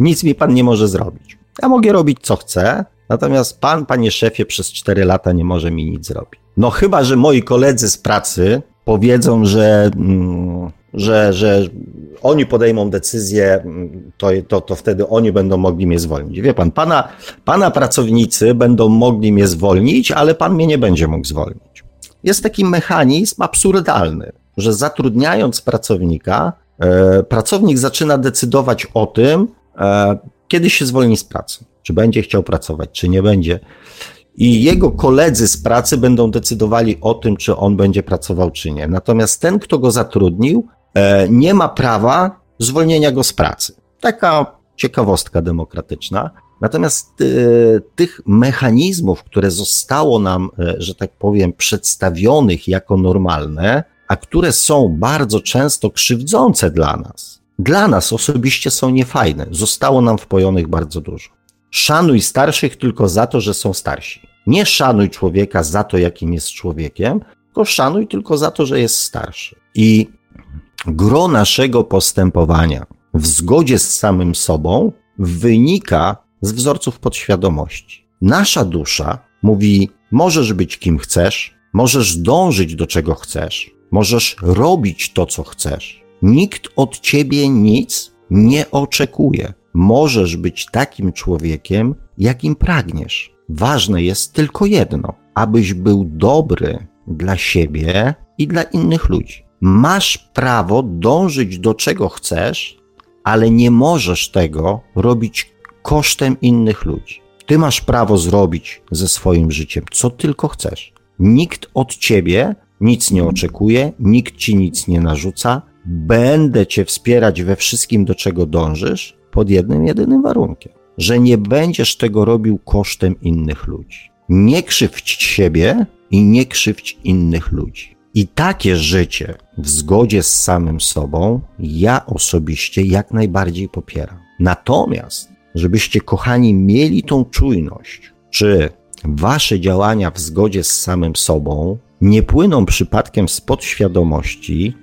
nic mi pan nie może zrobić. Ja mogę robić co chcę, natomiast pan, panie szefie, przez 4 lata nie może mi nic zrobić. No chyba, że moi koledzy z pracy powiedzą, że, mm, że, że oni podejmą decyzję, to, to, to wtedy oni będą mogli mnie zwolnić. Wie pan, pana, pana pracownicy będą mogli mnie zwolnić, ale pan mnie nie będzie mógł zwolnić. Jest taki mechanizm absurdalny, że zatrudniając pracownika, e, pracownik zaczyna decydować o tym, e, kiedy się zwolni z pracy. Czy będzie chciał pracować, czy nie będzie. I jego koledzy z pracy będą decydowali o tym, czy on będzie pracował, czy nie. Natomiast ten, kto go zatrudnił, E, nie ma prawa zwolnienia go z pracy. Taka ciekawostka demokratyczna. Natomiast e, tych mechanizmów, które zostało nam, e, że tak powiem, przedstawionych jako normalne, a które są bardzo często krzywdzące dla nas, dla nas osobiście są niefajne. Zostało nam wpojonych bardzo dużo. Szanuj starszych tylko za to, że są starsi. Nie szanuj człowieka za to, jakim jest człowiekiem, tylko szanuj tylko za to, że jest starszy. I gro naszego postępowania w zgodzie z samym sobą wynika z wzorców podświadomości. Nasza dusza mówi: możesz być kim chcesz, możesz dążyć do czego chcesz, możesz robić to, co chcesz. Nikt od ciebie nic nie oczekuje. Możesz być takim człowiekiem, jakim pragniesz. Ważne jest tylko jedno: abyś był dobry dla siebie i dla innych ludzi. Masz prawo dążyć do czego chcesz, ale nie możesz tego robić kosztem innych ludzi. Ty masz prawo zrobić ze swoim życiem, co tylko chcesz. Nikt od ciebie nic nie oczekuje, nikt ci nic nie narzuca. Będę cię wspierać we wszystkim, do czego dążysz, pod jednym, jedynym warunkiem, że nie będziesz tego robił kosztem innych ludzi. Nie krzywdź siebie i nie krzywdź innych ludzi. I takie życie w zgodzie z samym sobą ja osobiście jak najbardziej popieram. Natomiast, żebyście kochani mieli tą czujność, czy wasze działania w zgodzie z samym sobą nie płyną przypadkiem z podświadomości,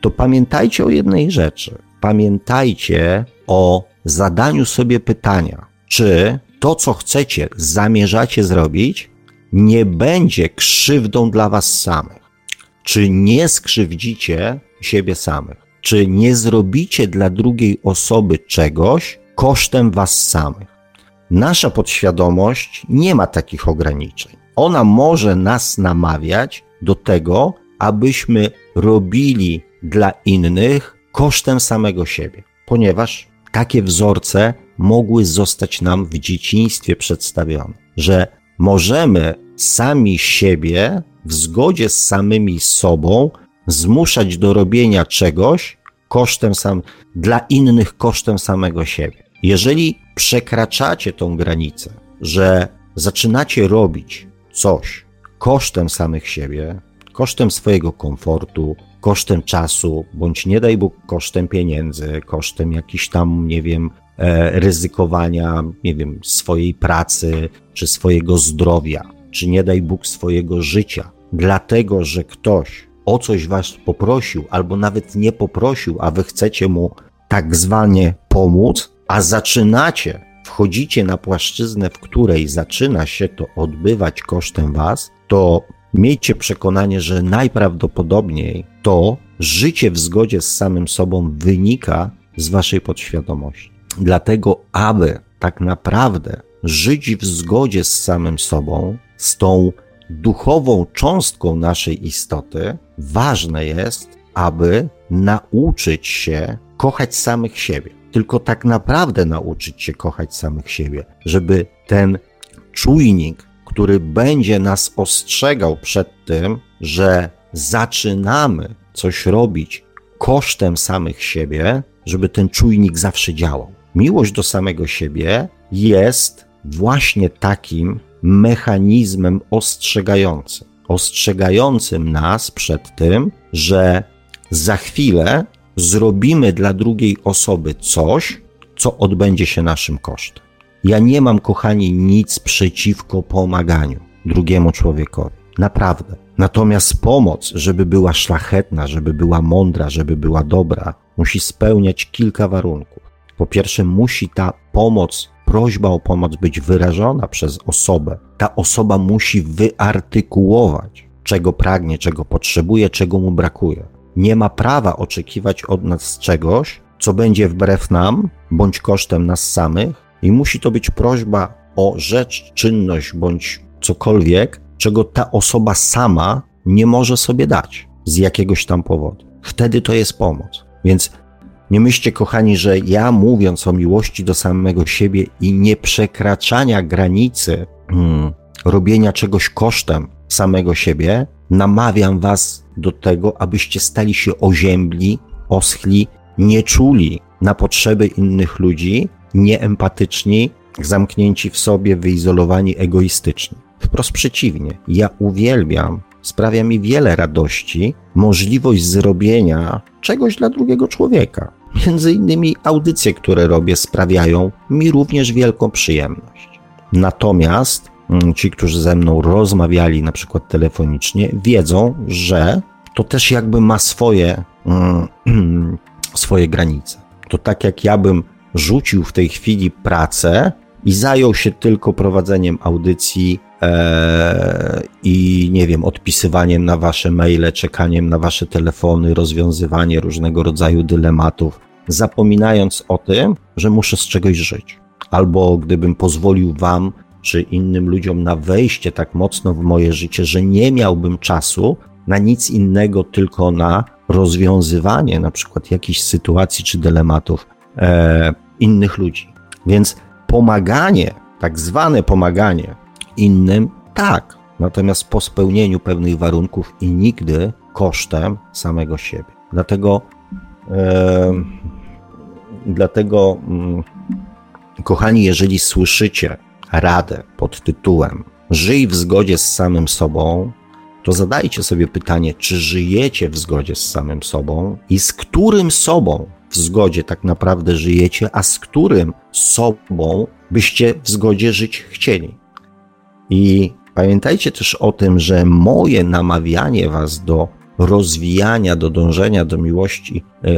to pamiętajcie o jednej rzeczy. Pamiętajcie o zadaniu sobie pytania, czy to, co chcecie, zamierzacie zrobić, nie będzie krzywdą dla was samych. Czy nie skrzywdzicie siebie samych? Czy nie zrobicie dla drugiej osoby czegoś kosztem was samych? Nasza podświadomość nie ma takich ograniczeń. Ona może nas namawiać do tego, abyśmy robili dla innych kosztem samego siebie, ponieważ takie wzorce mogły zostać nam w dzieciństwie przedstawione, że możemy sami siebie w zgodzie z samymi sobą zmuszać do robienia czegoś kosztem sam, dla innych kosztem samego siebie. Jeżeli przekraczacie tą granicę, że zaczynacie robić coś kosztem samych siebie, kosztem swojego komfortu, kosztem czasu, bądź nie daj Bóg kosztem pieniędzy, kosztem jakiś tam, nie wiem, e, ryzykowania, nie wiem, swojej pracy czy swojego zdrowia, czy nie daj Bóg swojego życia, dlatego że ktoś o coś was poprosił, albo nawet nie poprosił, a wy chcecie mu tak zwanie pomóc, a zaczynacie, wchodzicie na płaszczyznę, w której zaczyna się to odbywać kosztem was, to miejcie przekonanie, że najprawdopodobniej to życie w zgodzie z samym sobą wynika z waszej podświadomości. Dlatego, aby tak naprawdę żyć w zgodzie z samym sobą, z tą duchową cząstką naszej istoty, ważne jest, aby nauczyć się kochać samych siebie. Tylko tak naprawdę nauczyć się kochać samych siebie, żeby ten czujnik, który będzie nas ostrzegał przed tym, że zaczynamy coś robić kosztem samych siebie, żeby ten czujnik zawsze działał. Miłość do samego siebie jest właśnie takim mechanizmem ostrzegającym. Ostrzegającym nas przed tym, że za chwilę zrobimy dla drugiej osoby coś, co odbędzie się naszym kosztem. Ja nie mam, kochani, nic przeciwko pomaganiu drugiemu człowiekowi. Naprawdę. Natomiast pomoc, żeby była szlachetna, żeby była mądra, żeby była dobra, musi spełniać kilka warunków. Po pierwsze, musi ta pomoc, prośba o pomoc być wyrażona przez osobę. Ta osoba musi wyartykułować, czego pragnie, czego potrzebuje, czego mu brakuje. Nie ma prawa oczekiwać od nas czegoś, co będzie wbrew nam, bądź kosztem nas samych, i musi to być prośba o rzecz, czynność bądź cokolwiek, czego ta osoba sama nie może sobie dać z jakiegoś tam powodu. Wtedy to jest pomoc. Więc nie myślcie, kochani, że ja mówiąc o miłości do samego siebie i nieprzekraczania granicy hmm, robienia czegoś kosztem samego siebie, namawiam was do tego, abyście stali się oziębli, oschli, nie czuli na potrzeby innych ludzi, nieempatyczni zamknięci w sobie, wyizolowani, egoistyczni. Wprost przeciwnie, ja uwielbiam, sprawia mi wiele radości możliwość zrobienia czegoś dla drugiego człowieka. Między innymi audycje, które robię, sprawiają mi również wielką przyjemność. Natomiast mm, ci, którzy ze mną rozmawiali, na przykład telefonicznie, wiedzą, że to też jakby ma swoje, mm, swoje granice. To tak jak ja bym rzucił w tej chwili pracę i zajął się tylko prowadzeniem audycji e, i nie wiem, odpisywaniem na wasze maile, czekaniem na wasze telefony, rozwiązywanie różnego rodzaju dylematów, zapominając o tym, że muszę z czegoś żyć. Albo gdybym pozwolił wam czy innym ludziom na wejście tak mocno w moje życie, że nie miałbym czasu na nic innego, tylko na rozwiązywanie na przykład jakichś sytuacji czy dylematów e, innych ludzi. Więc pomaganie, tak zwane pomaganie innym, tak, natomiast po spełnieniu pewnych warunków i nigdy kosztem samego siebie. Dlatego, e, dlatego, mm, kochani, jeżeli słyszycie radę pod tytułem Żyj w zgodzie z samym sobą, to zadajcie sobie pytanie, czy żyjecie w zgodzie z samym sobą i z którym sobą w zgodzie tak naprawdę żyjecie, a z którym sobą byście w zgodzie żyć chcieli. I pamiętajcie też o tym, że moje namawianie Was do rozwijania, do dążenia do miłości e,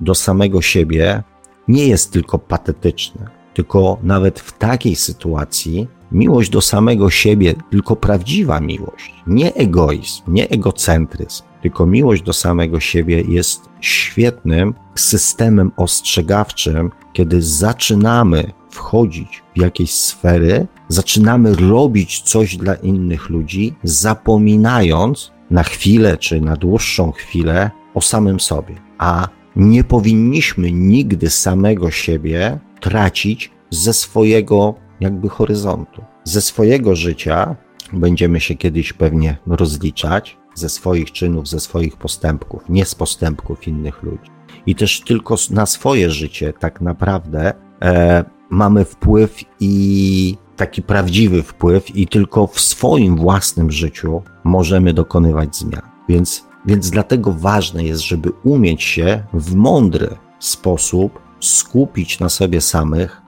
do samego siebie nie jest tylko patetyczne, tylko nawet w takiej sytuacji miłość do samego siebie, tylko prawdziwa miłość, nie egoizm, nie egocentryzm, tylko miłość do samego siebie jest świetnym systemem ostrzegawczym, kiedy zaczynamy wchodzić w jakieś sfery, zaczynamy robić coś dla innych ludzi, zapominając na chwilę czy na dłuższą chwilę o samym sobie. A nie powinniśmy nigdy samego siebie tracić ze swojego jakby horyzontu. Ze swojego życia będziemy się kiedyś pewnie rozliczać, ze swoich czynów, ze swoich postępków, nie z postępków innych ludzi. I też tylko na swoje życie tak naprawdę e, mamy wpływ i taki prawdziwy wpływ, i tylko w swoim własnym życiu możemy dokonywać zmian. Więc, więc dlatego ważne jest, żeby umieć się w mądry sposób skupić na sobie samych,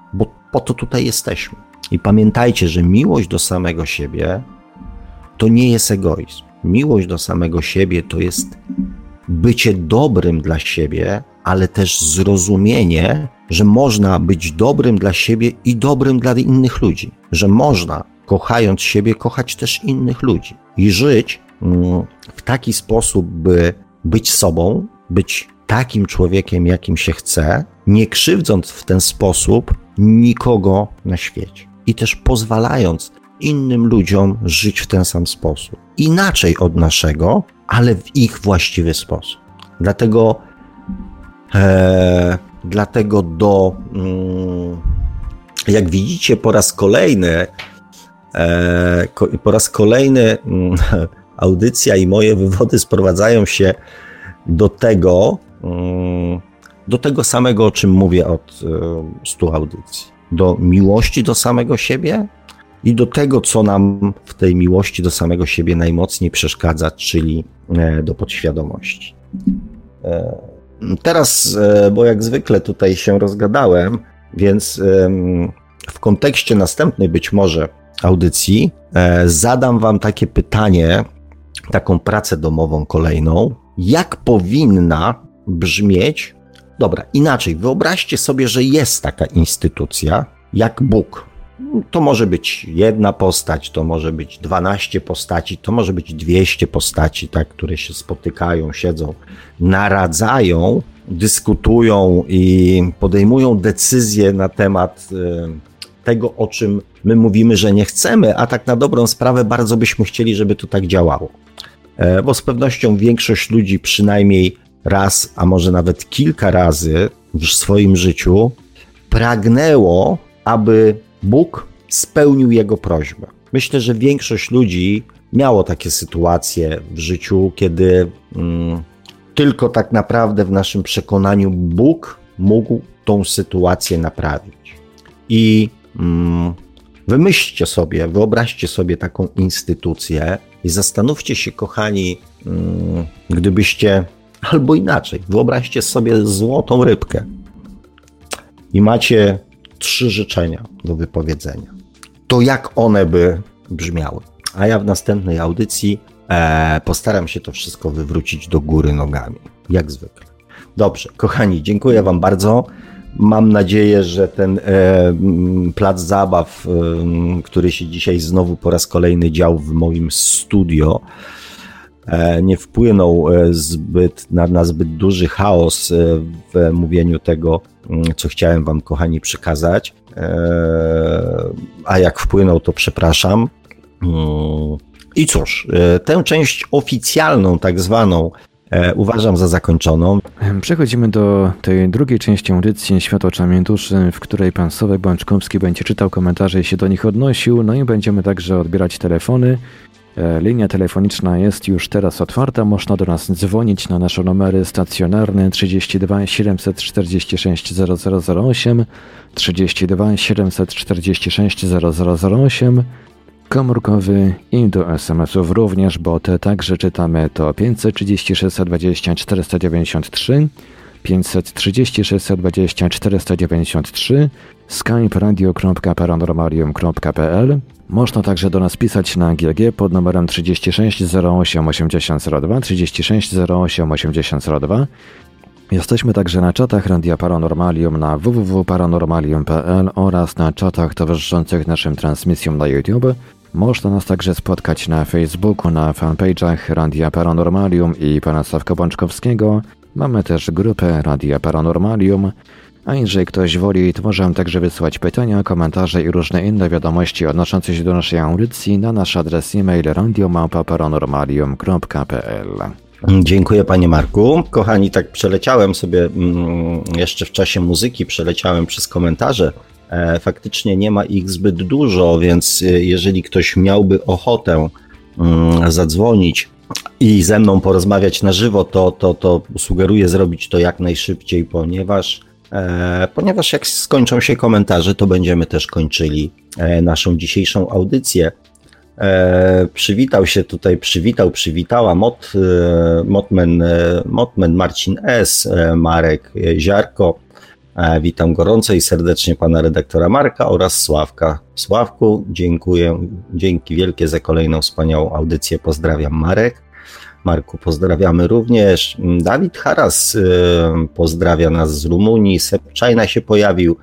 po to tutaj jesteśmy. I pamiętajcie, że miłość do samego siebie to nie jest egoizm. Miłość do samego siebie to jest bycie dobrym dla siebie, ale też zrozumienie, że można być dobrym dla siebie i dobrym dla innych ludzi. Że można, kochając siebie, kochać też innych ludzi i żyć mm, w taki sposób, by być sobą, być takim człowiekiem, jakim się chce, nie krzywdząc w ten sposób nikogo na świecie. I też pozwalając innym ludziom żyć w ten sam sposób. Inaczej od naszego, ale w ich właściwy sposób. Dlatego, e, dlatego do, mm, jak widzicie, po raz kolejny, e, po raz kolejny mm, audycja i moje wywody sprowadzają się do tego, do tego samego, o czym mówię od e, stu audycji. Do miłości do samego siebie, i do tego, co nam w tej miłości do samego siebie najmocniej przeszkadza, czyli e, do podświadomości. E, teraz, bo jak zwykle tutaj się rozgadałem, więc w kontekście następnej być może audycji zadam Wam takie pytanie, taką pracę domową kolejną. Jak powinna brzmieć? Dobra, inaczej, wyobraźcie sobie, że jest taka instytucja jak Bóg to może być jedna postać, to może być 12 postaci, to może być 200 postaci, tak, które się spotykają, siedzą, naradzają, dyskutują i podejmują decyzje na temat y, tego, o czym my mówimy, że nie chcemy, a tak na dobrą sprawę bardzo byśmy chcieli, żeby to tak działało. E, bo z pewnością większość ludzi przynajmniej raz, a może nawet kilka razy w swoim życiu pragnęło, aby Bóg spełnił jego prośbę. Myślę, że większość ludzi miało takie sytuacje w życiu, kiedy mm, tylko tak naprawdę w naszym przekonaniu Bóg mógł tą sytuację naprawić. I mm, wymyślcie sobie, wyobraźcie sobie taką instytucję i zastanówcie się, kochani, mm, gdybyście, albo inaczej, wyobraźcie sobie złotą rybkę i macie trzy życzenia do wypowiedzenia. To jak one by brzmiały? A ja w następnej audycji e, postaram się to wszystko wywrócić do góry nogami, jak zwykle. Dobrze, kochani, dziękuję Wam bardzo. Mam nadzieję, że ten e, plac zabaw, e, który się dzisiaj znowu po raz kolejny dział w moim studio, nie wpłynął e, zbyt, na, na zbyt duży chaos e, w mówieniu tego, co chciałem Wam, kochani, przekazać. E, a jak wpłynął, to przepraszam. I cóż, tę część oficjalną, tak zwaną, E, uważam za zakończoną. Przechodzimy do tej drugiej części audycji Świat oczami duszy, w której pan Sławek Bączkowski będzie czytał komentarze i się do nich odnosił, no i będziemy także odbierać telefony. E, linia telefoniczna jest już teraz otwarta. Można do nas dzwonić na nasze numery stacjonarne 32 746 0008, 32 746 0008 komórkowy i do SMS-ów również, bo te także czytamy. To 536 20 493, 536 20 493, skype radio.paranormalium.pl. Można także do nas pisać na GG pod numerem 36 08 8002, 36 08 8002. Jesteśmy także na czatach Radia Paranormalium na www.paranormalium.pl oraz na czatach towarzyszących naszym transmisjom na YouTube. Można nas także spotkać na Facebooku, na fanpage'ach Radia Paranormalium i pana Sławka Bączkowskiego. Mamy też grupę Radia Paranormalium. A jeżeli ktoś woli, to możemy także wysłać pytania, komentarze i różne inne wiadomości odnoszące się do naszej audycji na nasz adres e-mail radiomałpa-paranormalium.pl Dziękuję panie Marku. Kochani, tak przeleciałem sobie mm, jeszcze w czasie muzyki, przeleciałem przez komentarze E, faktycznie nie ma ich zbyt dużo, więc e, jeżeli ktoś miałby ochotę mm, zadzwonić i ze mną porozmawiać na żywo, to, to, to sugeruję zrobić to jak najszybciej, ponieważ, e, ponieważ jak skończą się komentarze, to będziemy też kończyli naszą dzisiejszą audycję. przywitał się tutaj, przywitał, przywitała Mot, Motman, Motman Marcin S., Marek Ziarko, E, witam gorąco i serdecznie pana redaktora Marka oraz Sławka. Sławku, dziękuję, dzięki wielkie za kolejną wspaniałą audycję. Pozdrawiam Marek. Marku, pozdrawiamy również. Dawid Haras e, pozdrawia nas z Rumunii. Sepczajna się pojawił.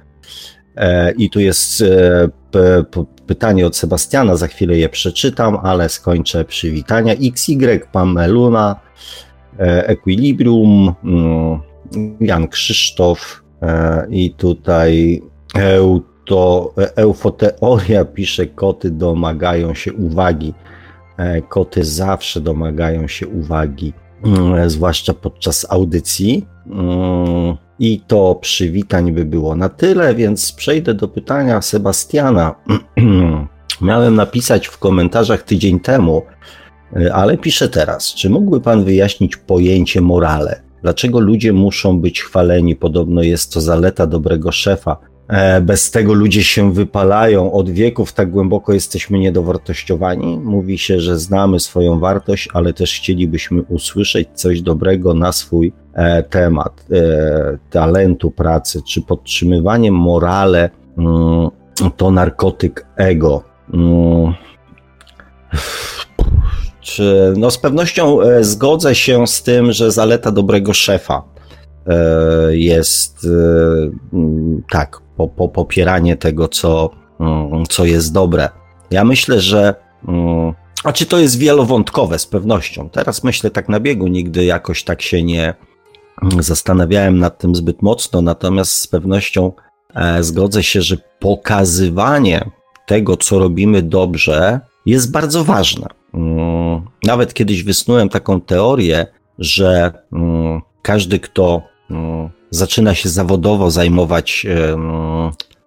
E, I tu jest pytanie od Sebastiana, za chwilę je przeczytam, ale skończę przywitania. XY, Pameluna, Equilibrium, mm, Jan Krzysztof, E, I tutaj euto, eufoteoria pisze, koty domagają się uwagi. E, koty zawsze domagają się uwagi, mm, zwłaszcza podczas audycji. Mm, I to przywitań by było na tyle, więc przejdę do pytania Sebastiana. Miałem napisać w komentarzach tydzień temu, e, ale piszę teraz. Czy mógłby Pan wyjaśnić pojęcie morale? Dlaczego ludzie muszą być chwaleni? Podobno jest to zaleta dobrego szefa. E, bez tego ludzie się wypalają. Od wieków tak głęboko jesteśmy niedowartościowani. Mówi się, że znamy swoją wartość, ale też chcielibyśmy usłyszeć coś dobrego na swój e, temat e, talentu pracy. Czy podtrzymywanie morale mm, to narkotyk ego? Mm. Czy, no z pewnością e, zgodzę się z tym, że zaleta dobrego szefa e, jest e, tak, po, po, popieranie tego, co, mm, co jest dobre. Ja myślę, że mm, a czy to jest wielowątkowe z pewnością. Teraz myślę tak na biegu, nigdy jakoś tak się nie mm, zastanawiałem nad tym zbyt mocno, natomiast z pewnością zgodzę się, że pokazywanie tego, co robimy dobrze, jest bardzo ważne. Mm, nawet kiedyś wysnułem taką teorię, że mm, każdy, kto mm, zaczyna się zawodowo zajmować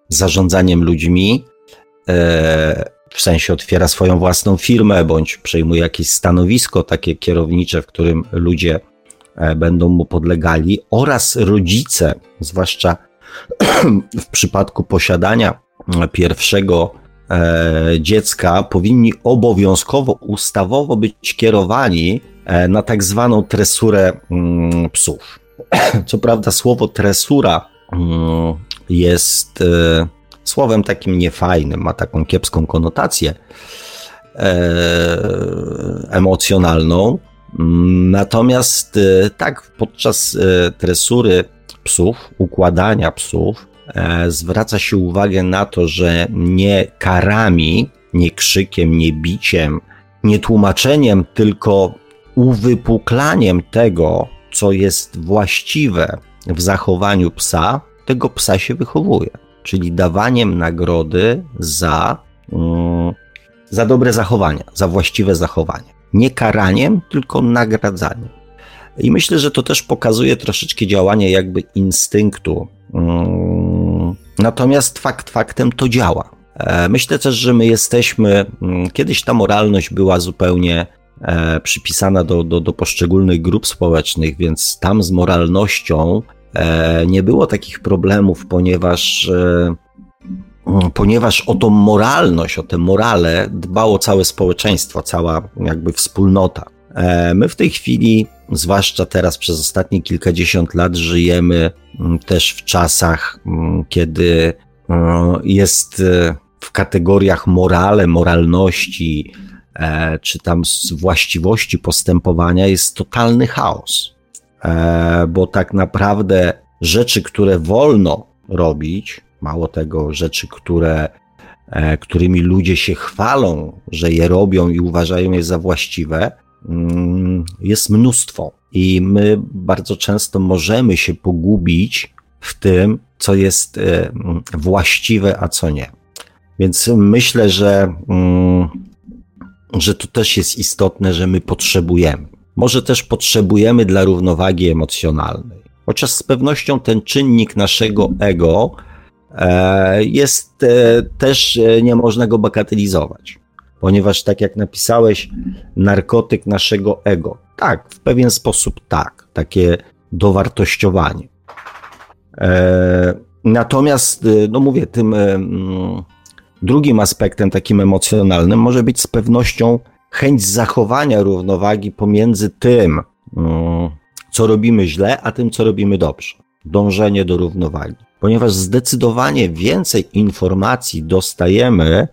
zarządzaniem ludźmi, e, w sensie otwiera swoją własną firmę bądź przejmuje jakieś stanowisko takie kierownicze, w którym ludzie e, będą mu podlegali, oraz rodzice, zwłaszcza w przypadku posiadania pierwszego e, dziecka powinni obowiązkowo, ustawowo być kierowani e, na tak zwaną tresurę mm, psów. Co prawda, słowo tresura mm, jest e, słowem takim niefajnym, ma taką kiepską konotację emocjonalną. Natomiast tak, podczas tresury psów, układania psów, E, zwraca się uwagę na to, że nie karami, nie krzykiem, nie biciem, nie tłumaczeniem, tylko uwypuklaniem tego, co jest właściwe w zachowaniu psa, tego psa się wychowuje. Czyli dawaniem nagrody za, mm, za dobre zachowania, za właściwe zachowanie. Nie karaniem, tylko nagradzaniem. I myślę, że to też pokazuje troszeczkę działanie jakby instynktu Mm, natomiast fakt faktem to działa. E, myślę też, że my jesteśmy, mm, kiedyś ta moralność była zupełnie e, przypisana do, do, do poszczególnych grup społecznych, więc tam z moralnością e, nie było takich problemów, ponieważ, mm, ponieważ o tą moralność, o tę morale dbało całe społeczeństwo, cała jakby wspólnota. My w tej chwili zwłaszcza teraz przez ostatnie kilkadziesiąt lat żyjemy mm, też w czasach, mm, kiedy mm, jest e, w kategoriach morale, moralności, e, czy tam właściwości postępowania jest totalny chaos. E, bo tak naprawdę rzeczy, które wolno robić, mało tego, rzeczy, które, którymi ludzie się chwalą, że je robią i uważają je za właściwe, jest mnóstwo i my bardzo często możemy się pogubić w tym, co jest e, właściwe, a co nie. Więc myślę, że, mm, że to też jest istotne, że my potrzebujemy. Może też potrzebujemy dla równowagi emocjonalnej. Chociaż z pewnością ten czynnik naszego ego e, jest e, też, nie można go bagatelizować ponieważ tak jak napisałeś, narkotyk naszego ego. Tak, w pewien sposób tak, takie dowartościowanie. E, natomiast, e, no mówię, tym e, drugim aspektem, takim emocjonalnym, może być z pewnością chęć zachowania równowagi pomiędzy tym, co robimy źle, a tym, co robimy dobrze. Dążenie do równowagi. Ponieważ zdecydowanie więcej informacji dostajemy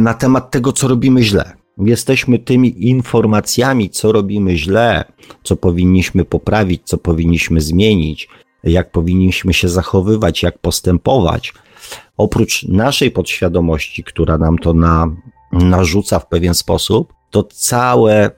na temat tego, co robimy źle. Jesteśmy tymi informacjami, co robimy źle, co powinniśmy poprawić, co powinniśmy zmienić, jak powinniśmy się zachowywać, jak postępować. Oprócz naszej podświadomości, która nam to na, narzuca w pewien sposób, to całe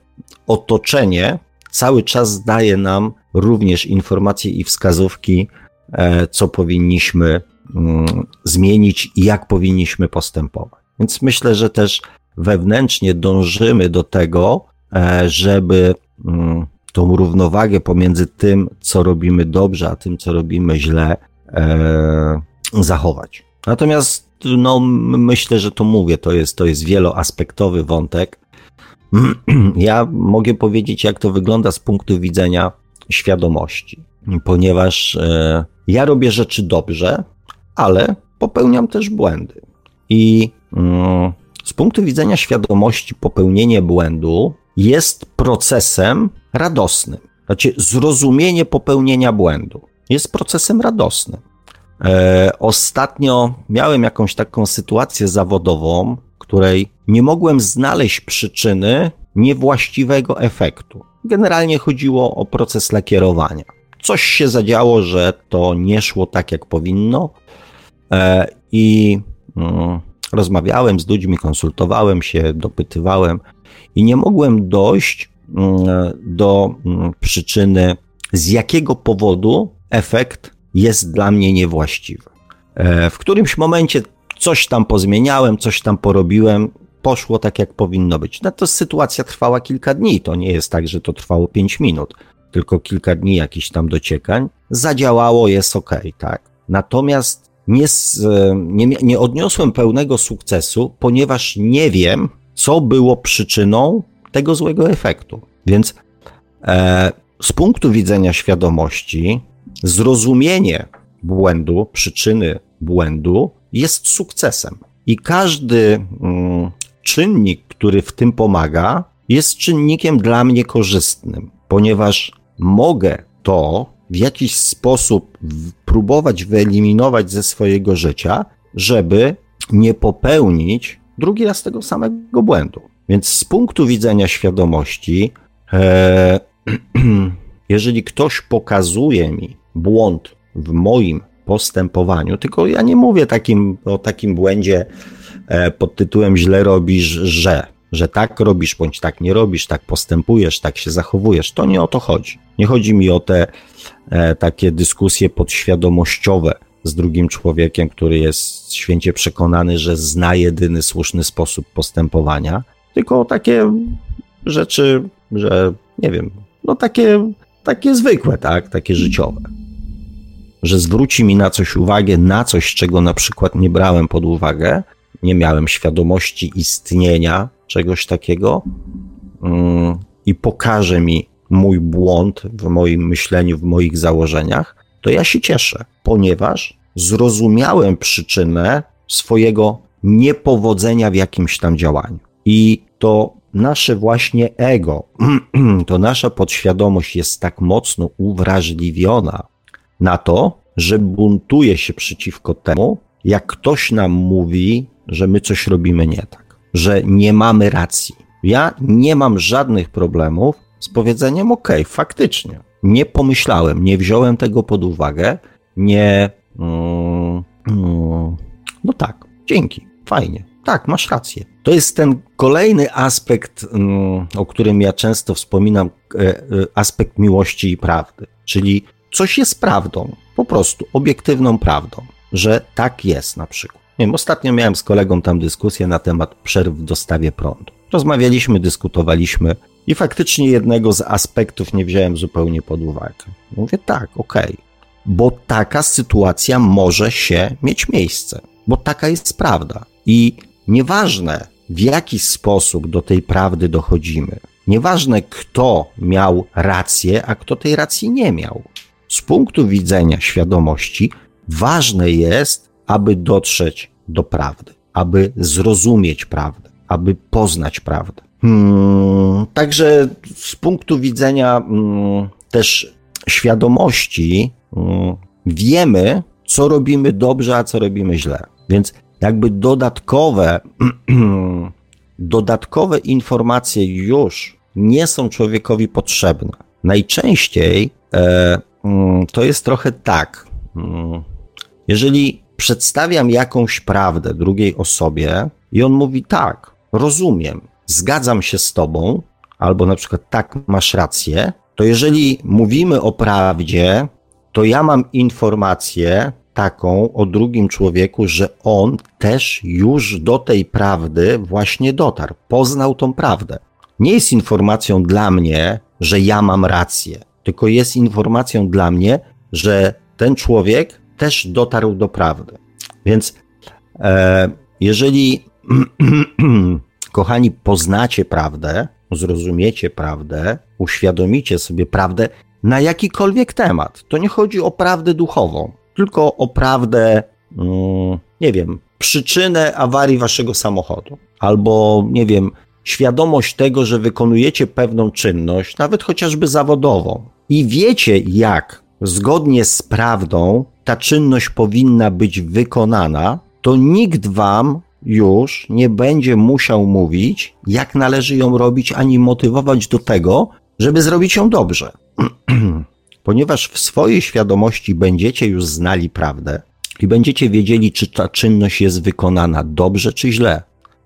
otoczenie cały czas daje nam również informacje i wskazówki, e, co powinniśmy mm, zmienić i jak powinniśmy postępować. Więc myślę, że też wewnętrznie dążymy do tego, e, żeby mm, tą równowagę pomiędzy tym, co robimy dobrze, a tym, co robimy źle, e, zachować. Natomiast no, myślę, że to mówię, to jest, to jest wieloaspektowy wątek. Ja mogę powiedzieć, jak to wygląda z punktu widzenia świadomości, ponieważ e, ja robię rzeczy dobrze, ale popełniam też błędy. I z punktu widzenia świadomości, popełnienie błędu jest procesem radosnym. Znaczy, zrozumienie popełnienia błędu jest procesem radosnym. E, ostatnio miałem jakąś taką sytuację zawodową, której nie mogłem znaleźć przyczyny niewłaściwego efektu. Generalnie chodziło o proces lakierowania. Coś się zadziało, że to nie szło tak, jak powinno, e, i mm, rozmawiałem z ludźmi, konsultowałem się, dopytywałem i nie mogłem dojść mm, do mm, przyczyny, z jakiego powodu efekt jest dla mnie niewłaściwy. E, w którymś momencie coś tam pozmieniałem, coś tam porobiłem, poszło tak, jak powinno być. No to sytuacja trwała kilka dni. To nie jest tak, że to trwało 5 minut, tylko kilka dni jakichś tam dociekań. Zadziałało, jest ok, tak. Natomiast nie, nie, nie odniosłem pełnego sukcesu, ponieważ nie wiem, co było przyczyną tego złego efektu. Więc e, z punktu widzenia świadomości, zrozumienie błędu, przyczyny błędu jest sukcesem. I każdy mm, czynnik, który w tym pomaga, jest czynnikiem dla mnie korzystnym, ponieważ mogę to w jakiś sposób próbować wyeliminować ze swojego życia, żeby nie popełnić drugi raz tego samego błędu. Więc z punktu widzenia świadomości, e, jeżeli ktoś pokazuje mi błąd w moim postępowaniu, tylko ja nie mówię takim, o takim błędzie e, pod tytułem źle robisz, że, że tak robisz, bądź tak nie robisz, tak postępujesz, tak się zachowujesz. To nie o to chodzi. Nie chodzi mi o te takie dyskusje podświadomościowe z drugim człowiekiem, który jest święcie przekonany, że zna jedyny słuszny sposób postępowania, tylko takie rzeczy, że nie wiem, no takie, takie zwykłe, tak, takie życiowe. Że zwróci mi na coś uwagę, na coś, czego na przykład nie brałem pod uwagę, nie miałem świadomości istnienia czegoś takiego mm, i pokaże mi mój błąd w moim myśleniu, w moich założeniach, to ja się cieszę, ponieważ zrozumiałem przyczynę swojego niepowodzenia w jakimś tam działaniu. I to nasze właśnie ego, to nasza podświadomość jest tak mocno uwrażliwiona na to, że buntuje się przeciwko temu, jak ktoś nam mówi, że my coś robimy nie tak, że nie mamy racji. Ja nie mam żadnych problemów z powiedzeniem: OK, faktycznie, nie pomyślałem, nie wziąłem tego pod uwagę, nie. Mm, mm, no tak, dzięki, fajnie. Tak, masz rację. To jest ten kolejny aspekt, mm, o którym ja często wspominam, e, e, aspekt miłości i prawdy. Czyli coś jest prawdą, po prostu obiektywną prawdą, że tak jest na przykład. Nie wiem, ostatnio miałem z kolegą tam dyskusję na temat przerw w dostawie prądu. Rozmawialiśmy, dyskutowaliśmy i faktycznie jednego z aspektów nie wziąłem zupełnie pod uwagę. Mówię tak, okej, okay. bo taka sytuacja może się mieć miejsce, bo taka jest prawda. I nieważne w jaki sposób do tej prawdy dochodzimy, nieważne kto miał rację, a kto tej racji nie miał z punktu widzenia świadomości ważne jest, aby dotrzeć do prawdy, aby zrozumieć prawdę, aby poznać prawdę. Hmm, także z punktu widzenia hmm, też świadomości hmm, wiemy, co robimy dobrze, a co robimy źle. Więc jakby dodatkowe, dodatkowe informacje już nie są człowiekowi potrzebne. Najczęściej e, Mm, to jest trochę tak. Mm, jeżeli przedstawiam jakąś prawdę drugiej osobie i on mówi tak, rozumiem, zgadzam się z tobą, albo na przykład tak, masz rację, to jeżeli mówimy o prawdzie, to ja mam informację taką o drugim człowieku, że on też już do tej prawdy właśnie dotarł, poznał tą prawdę. Nie jest informacją dla mnie, że ja mam rację tylko jest informacją dla mnie, że ten człowiek też dotarł do prawdy. Więc e, jeżeli, kochani, poznacie prawdę, zrozumiecie prawdę, uświadomicie sobie prawdę na jakikolwiek temat, to nie chodzi o prawdę duchową, tylko o prawdę, mm, nie wiem, przyczynę awarii waszego samochodu, albo nie wiem, świadomość tego, że wykonujecie pewną czynność, nawet chociażby zawodową, i wiecie, jak zgodnie z prawdą ta czynność powinna być wykonana, to nikt wam już nie będzie musiał mówić, jak należy ją robić, ani motywować do tego, żeby zrobić ją dobrze. Ponieważ w swojej świadomości będziecie już znali prawdę i będziecie wiedzieli, czy ta czynność jest wykonana dobrze, czy źle.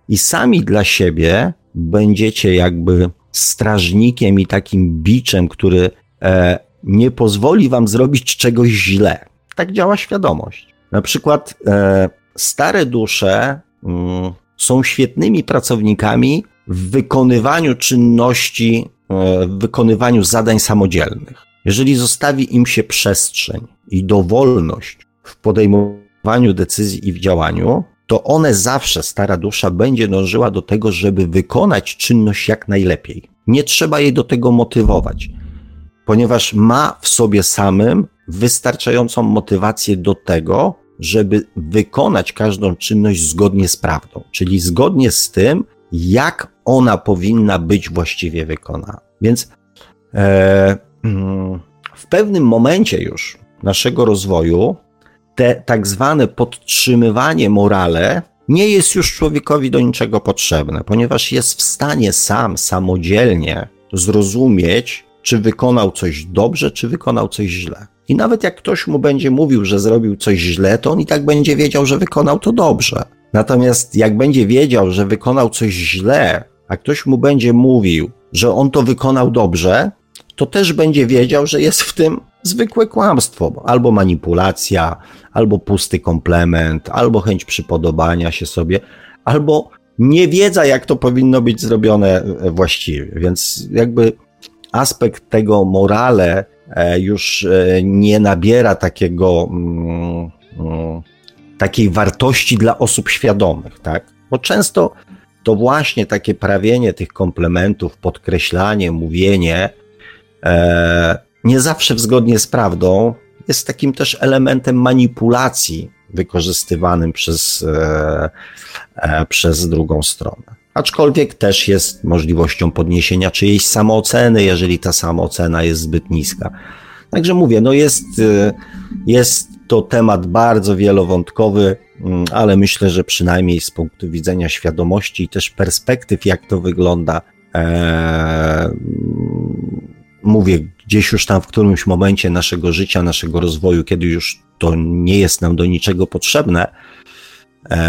I sami dla siebie będziecie jakby strażnikiem i takim biczem, który e, nie pozwoli wam zrobić czegoś źle. Tak działa świadomość. Na przykład e, stare dusze są świetnymi pracownikami w wykonywaniu czynności, e, w wykonywaniu zadań samodzielnych. Jeżeli zostawi im się przestrzeń i dowolność w podejmowaniu decyzji i w działaniu, to one zawsze, stara dusza, będzie dążyła do tego, żeby wykonać czynność jak najlepiej. Nie trzeba jej do tego motywować, ponieważ ma w sobie samym wystarczającą motywację do tego, żeby wykonać każdą czynność zgodnie z prawdą, czyli zgodnie z tym, jak ona powinna być właściwie wykonana. Więc e, w pewnym momencie już naszego rozwoju te tak zwane podtrzymywanie morale nie jest już człowiekowi do niczego potrzebne, ponieważ jest w stanie sam, samodzielnie zrozumieć, czy wykonał coś dobrze, czy wykonał coś źle. I nawet jak ktoś mu będzie mówił, że zrobił coś źle, to on i tak będzie wiedział, że wykonał to dobrze. Natomiast jak będzie wiedział, że wykonał coś źle, a ktoś mu będzie mówił, że on to wykonał dobrze, to też będzie wiedział, że jest w tym zwykłe kłamstwo, albo manipulacja, albo pusty komplement, albo chęć przypodobania się sobie, albo niewiedza, jak to powinno być zrobione właściwie. Więc jakby aspekt tego morale e, już e, nie nabiera takiego, mm, mm, takiej wartości dla osób świadomych, tak? Bo często to właśnie takie prawienie tych komplementów, podkreślanie, mówienie, e, nie zawsze zgodnie z prawdą, jest takim też elementem manipulacji wykorzystywanym przez, e, e, przez drugą stronę. Aczkolwiek też jest możliwością podniesienia czyjejś samooceny, jeżeli ta samoocena jest zbyt niska. Także mówię, no jest, e, jest to temat bardzo wielowątkowy, mm, ale myślę, że przynajmniej z punktu widzenia świadomości i też perspektyw, jak to wygląda, e, mówię, gdzieś już tam w którymś momencie naszego życia, naszego rozwoju, kiedy już to nie jest nam do niczego potrzebne,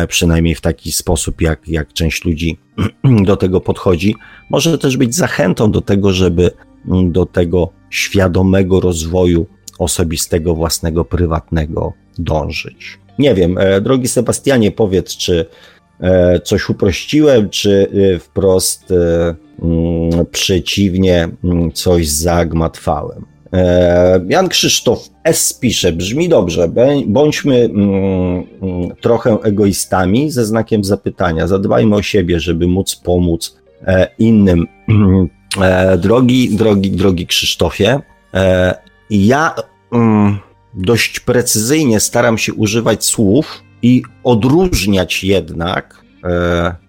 przynajmniej w taki sposób, jak, jak część ludzi do tego podchodzi, może też być zachętą do tego, żeby mm, do tego świadomego rozwoju osobistego, własnego, prywatnego dążyć. Nie wiem, e, drogi Sebastianie, powiedz, czy e, coś uprościłem, czy wprost Mm, przeciwnie, mm, coś zagmatwałem. E, Jan Krzysztof S. pisze, brzmi dobrze, bądźmy mm, trochę egoistami ze znakiem zapytania, zadbajmy o siebie, żeby móc pomóc e, innym. E, drogi, drogi, drogi Krzysztofie, ja dość precyzyjnie staram się używać słów i odróżniać jednak,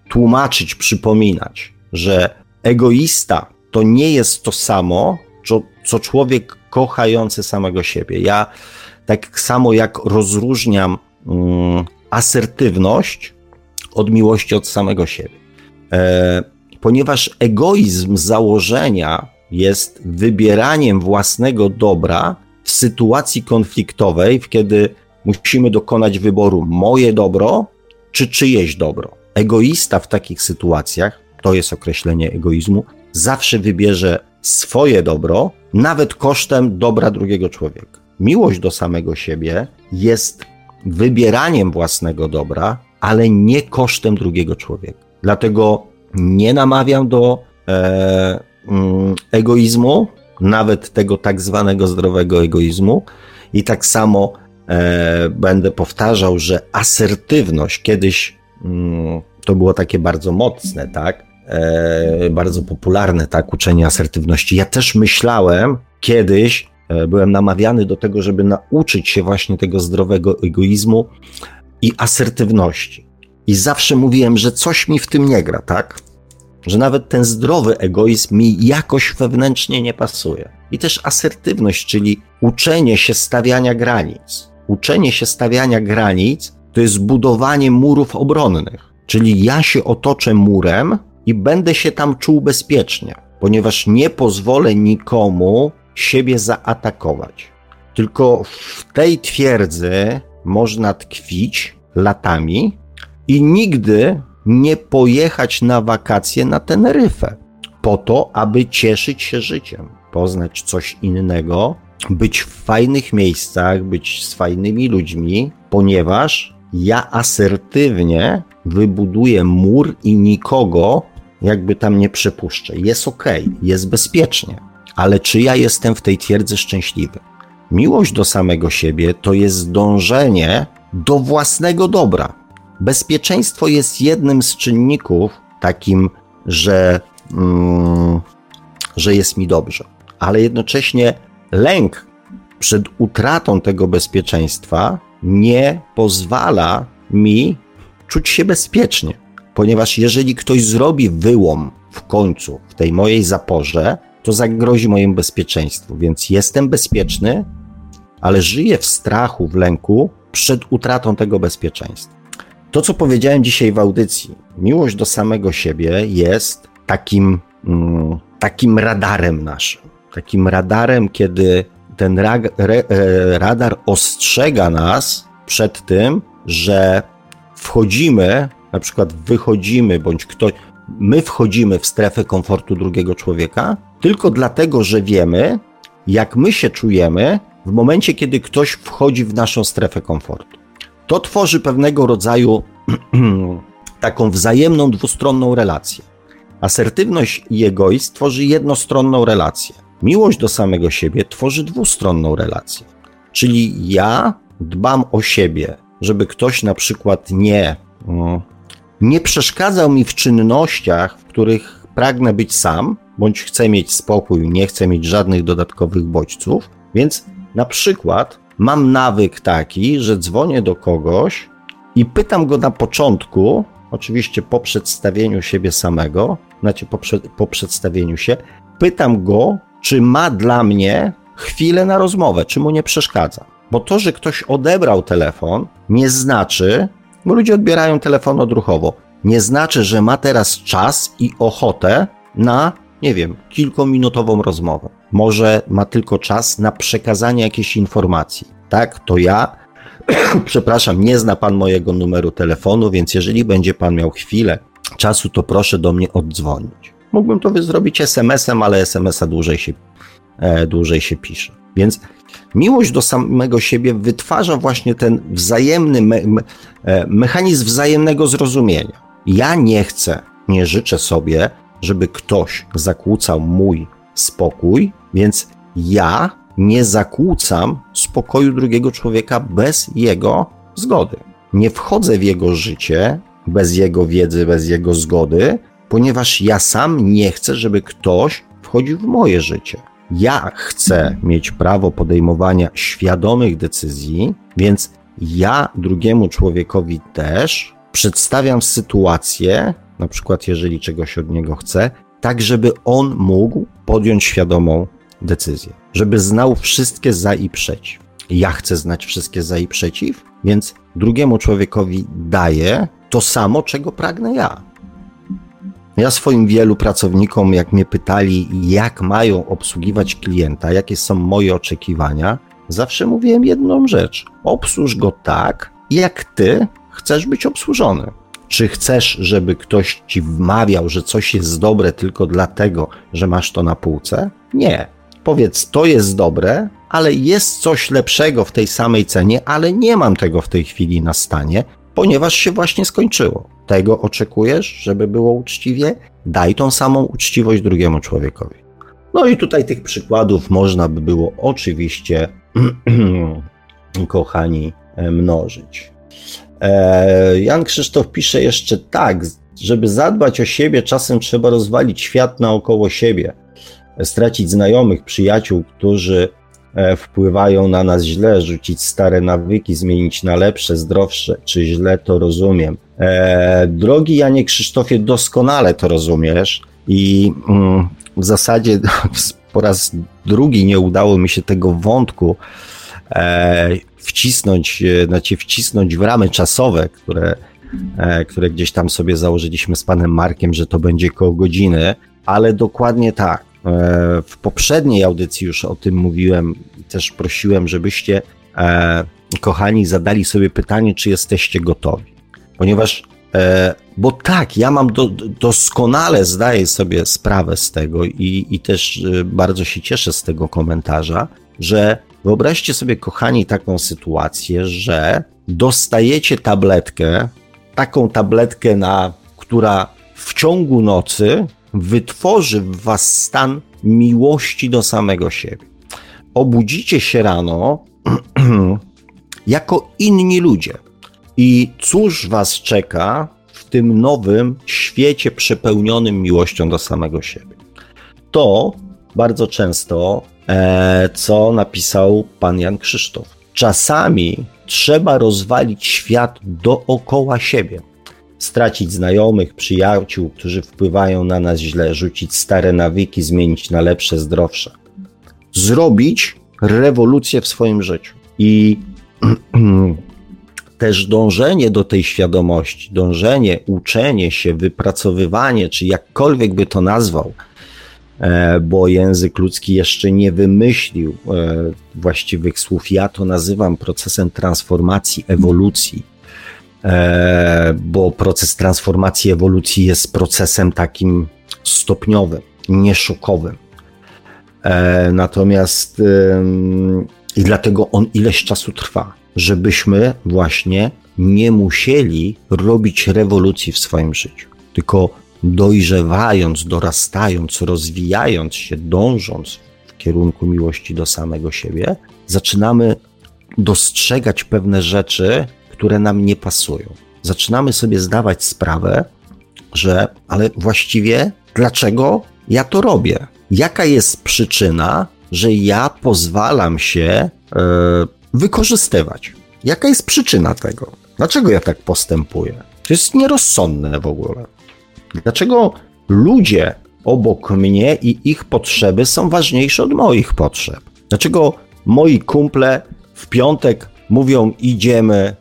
tłumaczyć, przypominać, że egoista to nie jest to samo, co, człowiek kochający samego siebie. Ja tak samo jak rozróżniam mm, asertywność od miłości od samego siebie. E, ponieważ egoizm z założenia jest wybieraniem własnego dobra w sytuacji konfliktowej, kiedy musimy dokonać wyboru moje dobro czy czyjeś dobro. Egoista w takich sytuacjach to jest określenie egoizmu, zawsze wybierze swoje dobro, nawet kosztem dobra drugiego człowieka. Miłość do samego siebie jest wybieraniem własnego dobra, ale nie kosztem drugiego człowieka. Dlatego nie namawiam do e, mm, egoizmu, nawet tego tak zwanego zdrowego egoizmu, i tak samo e, będę powtarzał, że asertywność kiedyś mm, to było takie bardzo mocne, tak? E, bardzo popularne, tak, uczenie asertywności. Ja też myślałem kiedyś, e, byłem namawiany do tego, żeby nauczyć się właśnie tego zdrowego egoizmu i asertywności. I zawsze mówiłem, że coś mi w tym nie gra, tak? Że nawet ten zdrowy egoizm mi jakoś wewnętrznie nie pasuje. I też asertywność, czyli uczenie się stawiania granic. Uczenie się stawiania granic to jest budowanie murów obronnych. Czyli ja się otoczę murem, i będę się tam czuł bezpiecznie, ponieważ nie pozwolę nikomu siebie zaatakować. Tylko w tej twierdzy można tkwić latami i nigdy nie pojechać na wakacje na Teneryfę, po to, aby cieszyć się życiem, poznać coś innego, być w fajnych miejscach, być z fajnymi ludźmi, ponieważ ja asertywnie wybuduję mur i nikogo jakby tam nie przypuszczę. Jest ok, jest bezpiecznie, ale czy ja jestem w tej twierdzy szczęśliwy? Miłość do samego siebie to jest dążenie do własnego dobra. Bezpieczeństwo jest jednym z czynników takim, że, mm, że jest mi dobrze, ale jednocześnie lęk przed utratą tego bezpieczeństwa nie pozwala mi czuć się bezpiecznie. Ponieważ jeżeli ktoś zrobi wyłom w końcu w tej mojej zaporze, to zagrozi mojemu bezpieczeństwu. Więc jestem bezpieczny, ale żyję w strachu, w lęku przed utratą tego bezpieczeństwa. To, co powiedziałem dzisiaj w audycji, miłość do samego siebie jest takim, mm, takim radarem naszym. Takim radarem, kiedy ten ra, re, e, radar ostrzega nas przed tym, że wchodzimy, na przykład wychodzimy, bądź ktoś, my wchodzimy w strefę komfortu drugiego człowieka, tylko dlatego, że wiemy, jak my się czujemy w momencie, kiedy ktoś wchodzi w naszą strefę komfortu. To tworzy pewnego rodzaju taką wzajemną, dwustronną relację. Asertywność i egoizm tworzy jednostronną relację. Miłość do samego siebie tworzy dwustronną relację. Czyli ja dbam o siebie, żeby ktoś na przykład nie, mm, nie przeszkadzał mi w czynnościach, w których pragnę być sam, bądź chcę mieć spokój, nie chcę mieć żadnych dodatkowych bodźców, więc na przykład mam nawyk taki, że dzwonię do kogoś i pytam go na początku, oczywiście po przedstawieniu siebie samego, znaczy po, po przedstawieniu się, pytam go, czy ma dla mnie chwilę na rozmowę, czy mu nie przeszkadza. Bo to, że ktoś odebrał telefon, nie znaczy, bo ludzie odbierają telefon odruchowo, nie znaczy, że ma teraz czas i ochotę na, nie wiem, kilkuminutową rozmowę. Może ma tylko czas na przekazanie jakiejś informacji. Tak, to ja, przepraszam, nie zna pan mojego numeru telefonu, więc jeżeli będzie pan miał chwilę czasu, to proszę do mnie oddzwonić. Mógłbym to zrobić SMS-em, ale SMS-a dłużej się, e, dłużej się pisze. Więc miłość do samego siebie wytwarza właśnie ten wzajemny me, e, mechanizm wzajemnego zrozumienia. Ja nie chcę, nie życzę sobie, żeby ktoś zakłócał mój spokój, więc ja nie zakłócam spokoju drugiego człowieka bez jego zgody. Nie wchodzę w jego życie bez jego wiedzy, bez jego zgody, ponieważ ja sam nie chcę, żeby ktoś wchodził w moje życie. Ja chcę mieć prawo podejmowania świadomych decyzji, więc ja drugiemu człowiekowi też przedstawiam sytuację, na przykład jeżeli czegoś od niego chcę, tak żeby on mógł podjąć świadomą decyzję, żeby znał wszystkie za i przeciw. Ja chcę znać wszystkie za i przeciw, więc drugiemu człowiekowi daję to samo, czego pragnę ja. Ja swoim wielu pracownikom, jak mnie pytali, jak mają obsługiwać klienta, jakie są moje oczekiwania, zawsze mówiłem jedną rzecz: obsłuż go tak, jak ty chcesz być obsłużony. Czy chcesz, żeby ktoś ci wmawiał, że coś jest dobre tylko dlatego, że masz to na półce? Nie. Powiedz, to jest dobre, ale jest coś lepszego w tej samej cenie, ale nie mam tego w tej chwili na stanie, ponieważ się właśnie skończyło. Tego oczekujesz, żeby było uczciwie? Daj tą samą uczciwość drugiemu człowiekowi. No i tutaj tych przykładów można by było oczywiście, kochani, mnożyć. E, Jan Krzysztof pisze jeszcze tak, żeby zadbać o siebie, czasem trzeba rozwalić świat naokoło siebie, stracić znajomych, przyjaciół, którzy e, wpływają na nas źle, rzucić stare nawyki, zmienić na lepsze, zdrowsze, czy źle to rozumiem. E, drogi Janie Krzysztofie, doskonale to rozumiesz i mm, w zasadzie po raz drugi nie udało mi się tego wątku e, wcisnąć, e, znaczy wcisnąć w ramy czasowe, które, e, które gdzieś tam sobie założyliśmy z panem Markiem, że to będzie koło godziny, ale dokładnie tak. E, w poprzedniej audycji już o tym mówiłem też prosiłem, żebyście, kochani, zadali sobie pytanie, czy jesteście gotowi. Ponieważ, bo tak, ja mam do, doskonale, zdaję sobie sprawę z tego i, i też bardzo się cieszę z tego komentarza, że Wyobraźcie sobie, kochani, taką sytuację, że dostajecie tabletkę, taką tabletkę, na, która w ciągu nocy wytworzy w was stan miłości do samego siebie. Obudzicie się rano jako inni ludzie. I cóż was czeka w tym nowym świecie przepełnionym miłością do samego siebie? To bardzo często E, co napisał pan Jan Krzysztof. Czasami trzeba rozwalić świat dookoła siebie. Stracić znajomych, przyjaciół, którzy wpływają na nas źle, rzucić stare nawyki, zmienić na lepsze, zdrowsze. Zrobić rewolucję w swoim życiu. I też dążenie do tej świadomości, dążenie, uczenie się, wypracowywanie, czy jakkolwiek by to nazwał, e, bo język ludzki jeszcze nie wymyślił e, właściwych słów. Ja to nazywam procesem transformacji, ewolucji, bo proces transformacji, ewolucji jest procesem takim stopniowym, nieszokowym. Natomiast i dlatego on ileś czasu trwa żebyśmy właśnie nie musieli robić rewolucji w swoim życiu, tylko dojrzewając, dorastając, rozwijając się, dążąc w kierunku miłości do samego siebie, zaczynamy dostrzegać pewne rzeczy, które nam nie pasują. Zaczynamy sobie zdawać sprawę, że ale właściwie dlaczego ja to robię? Jaka jest przyczyna, że ja pozwalam się yy, wykorzystywać. Jaka jest przyczyna tego? Dlaczego ja tak postępuję? To jest nierozsądne w ogóle. Dlaczego ludzie obok mnie i ich potrzeby są ważniejsze od moich potrzeb? Dlaczego moi kumple w piątek mówią, idziemy,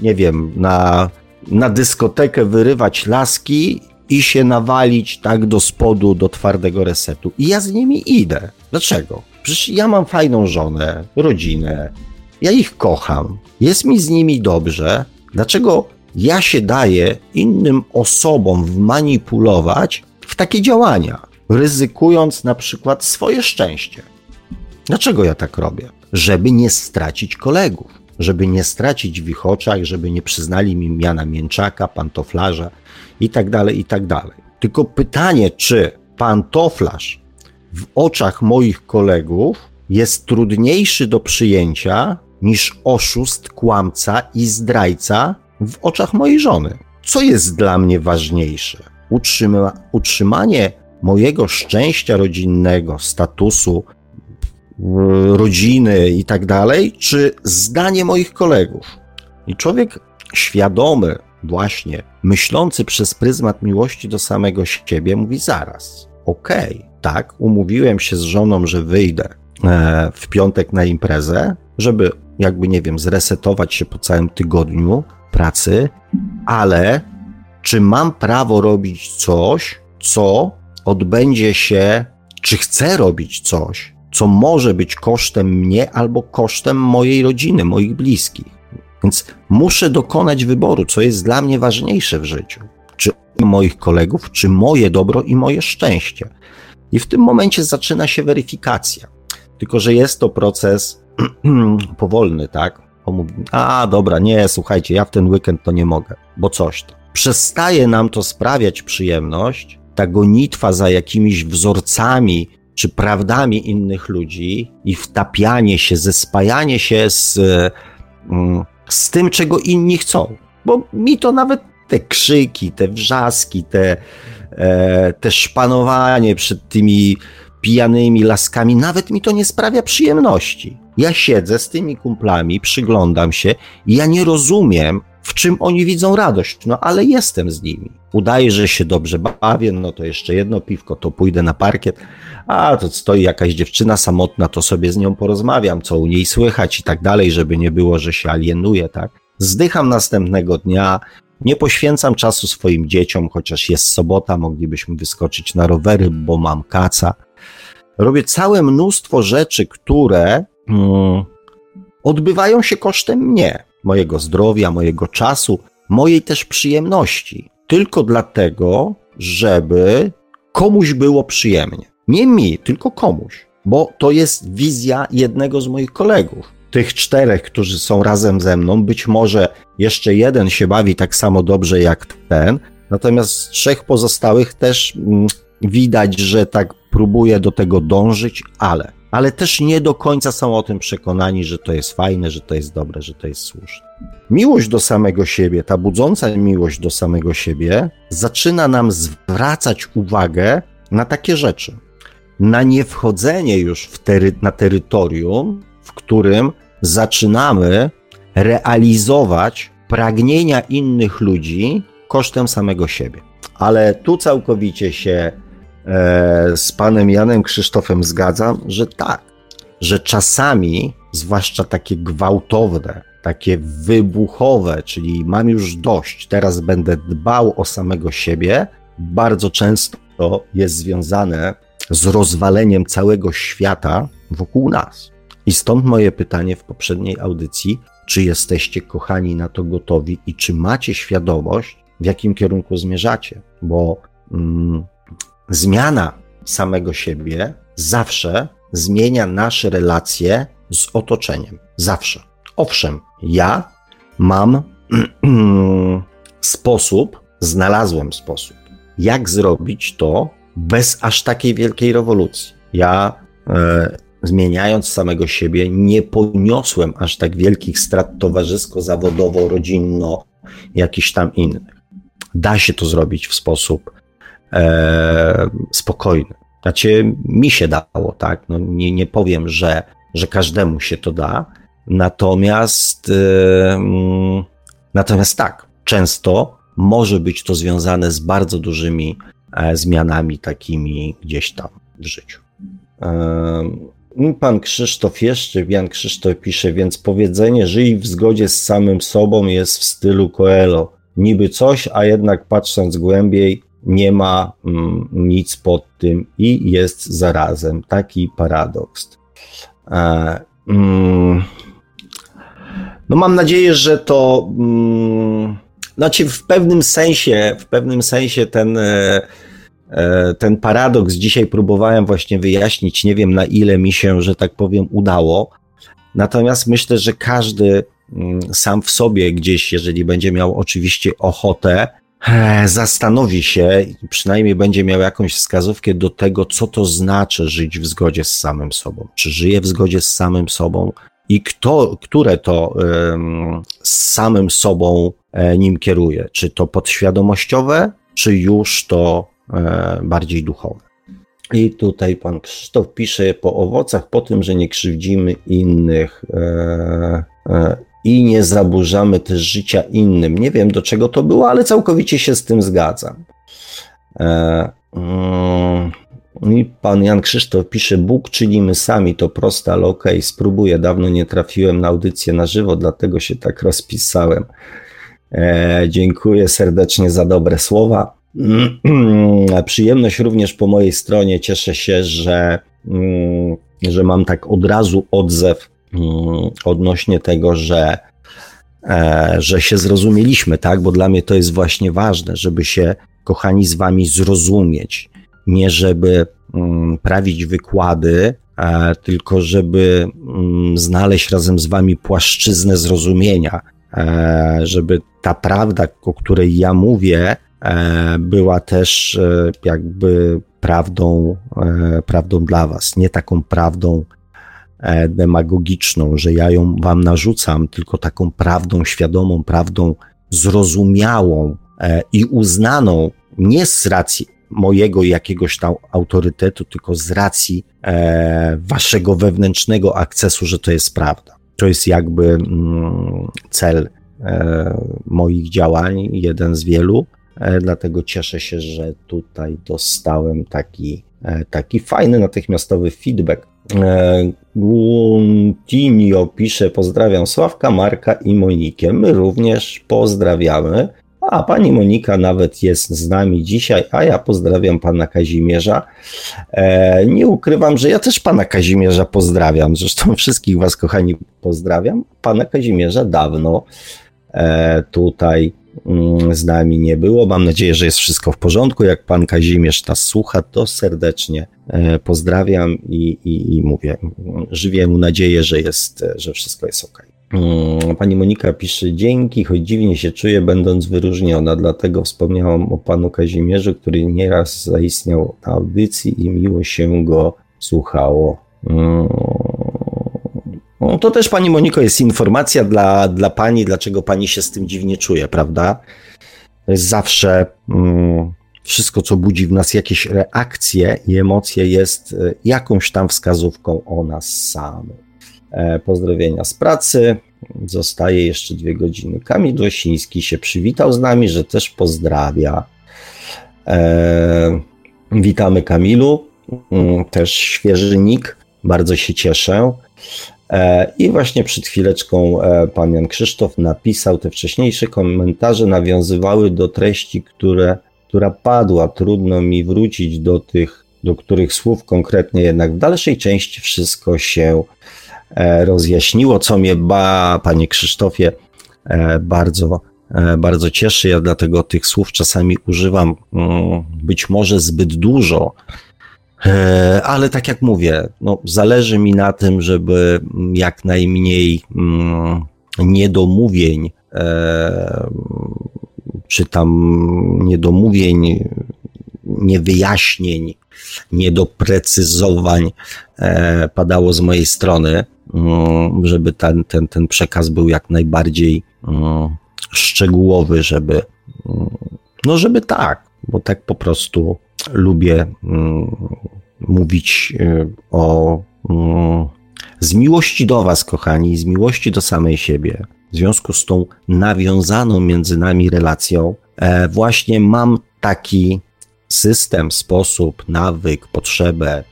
nie wiem, na, na dyskotekę wyrywać laski i się nawalić tak do spodu, do twardego resetu. I ja z nimi idę. Dlaczego? Przecież ja mam fajną żonę, rodzinę, ja ich kocham, jest mi z nimi dobrze. Dlaczego ja się daję innym osobom wmanipulować w takie działania, ryzykując na przykład swoje szczęście? Dlaczego ja tak robię? Żeby nie stracić kolegów, żeby nie stracić w ich oczach, żeby nie przyznali mi miana mięczaka, pantoflarza i tak dalej, i tak. Tylko pytanie, czy pantoflarz w oczach moich kolegów jest trudniejszy do przyjęcia niż oszust, kłamca i zdrajca w oczach mojej żony. Co jest dla mnie ważniejsze? Utrzyma utrzymanie mojego szczęścia rodzinnego, statusu, rodziny i tak dalej, czy zdanie moich kolegów? I człowiek świadomy, właśnie myślący przez pryzmat miłości do samego siebie, mówi zaraz, okej, okay, tak, umówiłem się z żoną, że wyjdę e, w piątek na imprezę, żeby jakby, nie wiem, zresetować się po całym tygodniu pracy, ale czy mam prawo robić coś, co odbędzie się, czy chcę robić coś, co może być kosztem mnie albo kosztem mojej rodziny, moich bliskich. Więc muszę dokonać wyboru, co jest dla mnie ważniejsze w życiu. Czy moich kolegów, czy moje dobro i moje szczęście. I w tym momencie zaczyna się weryfikacja. Tylko, że jest to proces powolny, tak? a dobra, nie, słuchajcie, ja w ten weekend to nie mogę, bo coś to. Przestaje nam to sprawiać przyjemność, ta gonitwa za jakimiś wzorcami czy prawdami innych ludzi i wtapianie się, zespajanie się z, mm, z tym, czego inni chcą. Bo mi to nawet te krzyki, te wrzaski, te, e, te szpanowanie przed tymi pijanymi laskami, nawet mi to nie sprawia przyjemności. Ja siedzę z tymi kumplami, przyglądam się i ja nie rozumiem, w czym oni widzą radość, no ale jestem z nimi. Udaje, że się dobrze bawię, no to jeszcze jedno piwko, to pójdę na parkiet, a to stoi jakaś dziewczyna samotna, to sobie z nią porozmawiam, co u niej słychać i tak dalej, żeby nie było, że się alienuje, tak? Zdycham następnego dnia, nie poświęcam czasu swoim dzieciom, chociaż jest sobota, moglibyśmy wyskoczyć na rowery, bo mam kaca. Robię całe mnóstwo rzeczy, które hmm, odbywają się kosztem mnie, mojego zdrowia, mojego czasu, mojej też przyjemności. Tylko dlatego, żeby komuś było przyjemnie. Nie mi, tylko komuś, bo to jest wizja jednego z moich kolegów. Tych czterech, którzy są razem ze mną, być może jeszcze jeden się bawi tak samo dobrze jak ten, natomiast z trzech pozostałych też mm, widać, że tak próbuje do tego dążyć, ale, ale też nie do końca są o tym przekonani, że to jest fajne, że to jest dobre, że to jest słuszne. Miłość do samego siebie, ta budząca miłość do samego siebie, zaczyna nam zwracać uwagę na takie rzeczy. Na niewchodzenie już tery na terytorium, w którym zaczynamy realizować pragnienia innych ludzi kosztem samego siebie. Ale tu całkowicie się z panem Janem Krzysztofem zgadzam, że tak, że czasami, zwłaszcza takie gwałtowne, takie wybuchowe, czyli mam już dość, teraz będę dbał o samego siebie, bardzo często jest związane z rozwaleniem całego świata wokół nas. I stąd moje pytanie w poprzedniej audycji: czy jesteście, kochani, na to gotowi i czy macie świadomość, w jakim kierunku zmierzacie? Bo mm, zmiana samego siebie zawsze zmienia nasze relacje z otoczeniem. Zawsze. Owszem, ja mam sposób, znalazłem sposób, jak zrobić to bez aż takiej wielkiej rewolucji. Ja e, zmieniając samego siebie, nie poniosłem aż tak wielkich strat towarzysko, zawodowo, rodzinno, jakiś tam innych. Da się to zrobić w sposób e, spokojny. Znaczy, mi się dało, tak? No, nie, nie powiem, że, że każdemu się to da, natomiast, e, mm, natomiast tak, często może być to związane z bardzo dużymi e, zmianami takimi gdzieś tam w życiu. Pan Krzysztof jeszcze, Jan Krzysztof pisze, więc powiedzenie żyj w zgodzie z samym sobą jest w stylu Coelho. Niby coś, a jednak patrząc głębiej, nie ma mm, nic pod tym i jest zarazem taki paradoks. E, mm, no mam nadzieję, że to mm, znaczy w pewnym sensie, w pewnym sensie ten e, E, ten paradoks dzisiaj próbowałem właśnie wyjaśnić. Nie wiem na ile mi się, że tak powiem, udało. Natomiast myślę, że każdy sam w sobie gdzieś, jeżeli będzie miał oczywiście ochotę, zastanowi się przynajmniej będzie miał jakąś wskazówkę do tego, co to znaczy żyć w zgodzie z samym sobą. Czy żyje w zgodzie z samym sobą i kto, które to um, z samym sobą e, nim kieruje? Czy to podświadomościowe, czy już to E, bardziej duchowe. I tutaj pan Krzysztof pisze po owocach, po tym, że nie krzywdzimy innych e, e, i nie zaburzamy też życia innym. Nie wiem do czego to było, ale całkowicie się z tym zgadzam. Mm, I pan Jan Krzysztof pisze, Bóg czyli my sami, to proste, ale okej, okay, spróbuję. Dawno nie trafiłem na audycję na żywo, dlatego się tak rozpisałem. dziękuję serdecznie za dobre słowa. Przyjemność również po mojej stronie. Cieszę się, że, mm, że mam tak od razu odzew mm, odnośnie tego, że, e, że się zrozumieliśmy, tak? Bo dla mnie to jest właśnie ważne, żeby się, kochani, z wami zrozumieć. Nie żeby mm, prawić wykłady, e, tylko żeby znaleźć razem z wami płaszczyznę zrozumienia, e, żeby ta prawda, o której ja mówię, była też jakby prawdą, prawdą dla was, nie taką prawdą demagogiczną, że ja ją wam narzucam, tylko taką prawdą świadomą, prawdą zrozumiałą i uznaną nie z racji mojego jakiegoś tam autorytetu, tylko z racji waszego wewnętrznego akcesu, że to jest prawda. To jest jakby mm, cel moich działań, jeden z wielu. E, dlatego cieszę się, że tutaj dostałem taki, e, taki fajny, natychmiastowy feedback. E, Guntinio pisze, pozdrawiam Sławka, Marka i Monikę. My również pozdrawiamy. A pani Monika nawet jest z nami dzisiaj, a ja pozdrawiam pana Kazimierza. E, nie ukrywam, że ja też pana Kazimierza pozdrawiam. Zresztą wszystkich was, kochani, pozdrawiam. Pana Kazimierza dawno e, tutaj z nami nie było. Mam nadzieję, że jest wszystko w porządku. Jak pan Kazimierz nas słucha, to serdecznie e, pozdrawiam i, i, i mówię, żywię mu nadzieję, że jest, że wszystko jest ok. Mm, pani Monika pisze, dzięki, choć dziwnie się czuję, będąc wyróżniona, dlatego wspomniałam o panu Kazimierzu, który nieraz zaistniał na audycji i miło się go słuchało. No, to też pani Moniko jest informacja dla, dla pani, dlaczego pani się z tym dziwnie czuje, prawda? Zawsze mm, wszystko, co budzi w nas jakieś reakcje i emocje, jest e, jakąś tam wskazówką o nas samych. E, pozdrowienia z pracy. Zostaje jeszcze dwie godziny. Kamil Rosiński się przywitał z nami, że też pozdrawia. E, witamy Kamilu, mm, też świeży nick, bardzo się cieszę. E, I właśnie przed chwileczką e, pan Jan Krzysztof napisał, te wcześniejsze komentarze nawiązywały do treści, które, która padła. Trudno mi wrócić do tych, do których słów konkretnie, jednak w dalszej części wszystko się e, rozjaśniło, co mnie, ba, panie Krzysztofie, bardzo, bardzo cieszy. Ja dlatego tych słów czasami używam mm, być może zbyt dużo, ale tak jak mówię, no, zależy mi na tym, żeby jak najmniej mm, niedomówień, e, czy tam niedomówień, niewyjaśnień, niedoprecyzowań e, padało z mojej strony, mm, żeby ten, ten, ten przekaz był jak najbardziej mm, szczegółowy, żeby, no żeby tak, bo tak po prostu lubię mm, mówić y, o mm, z miłości do Was, kochani, z miłości do samej siebie, w związku z tą nawiązaną między nami relacją, e, właśnie mam taki system, sposób, nawyk, potrzebę,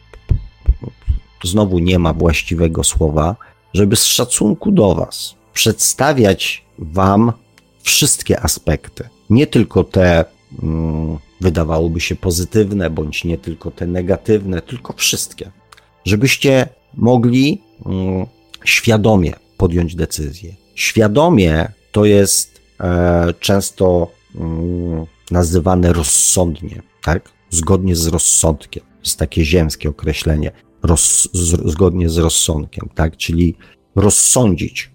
znowu nie ma właściwego słowa, żeby z szacunku do Was przedstawiać Wam wszystkie aspekty, nie tylko te mm, wydawałoby się pozytywne, bądź nie tylko te negatywne, tylko wszystkie. Żebyście mogli mm, świadomie podjąć decyzję. Świadomie to jest e, często mm, nazywane rozsądnie, tak? Zgodnie z rozsądkiem. To jest takie ziemskie określenie. Roz, z, zgodnie z rozsądkiem, tak? Czyli rozsądzić,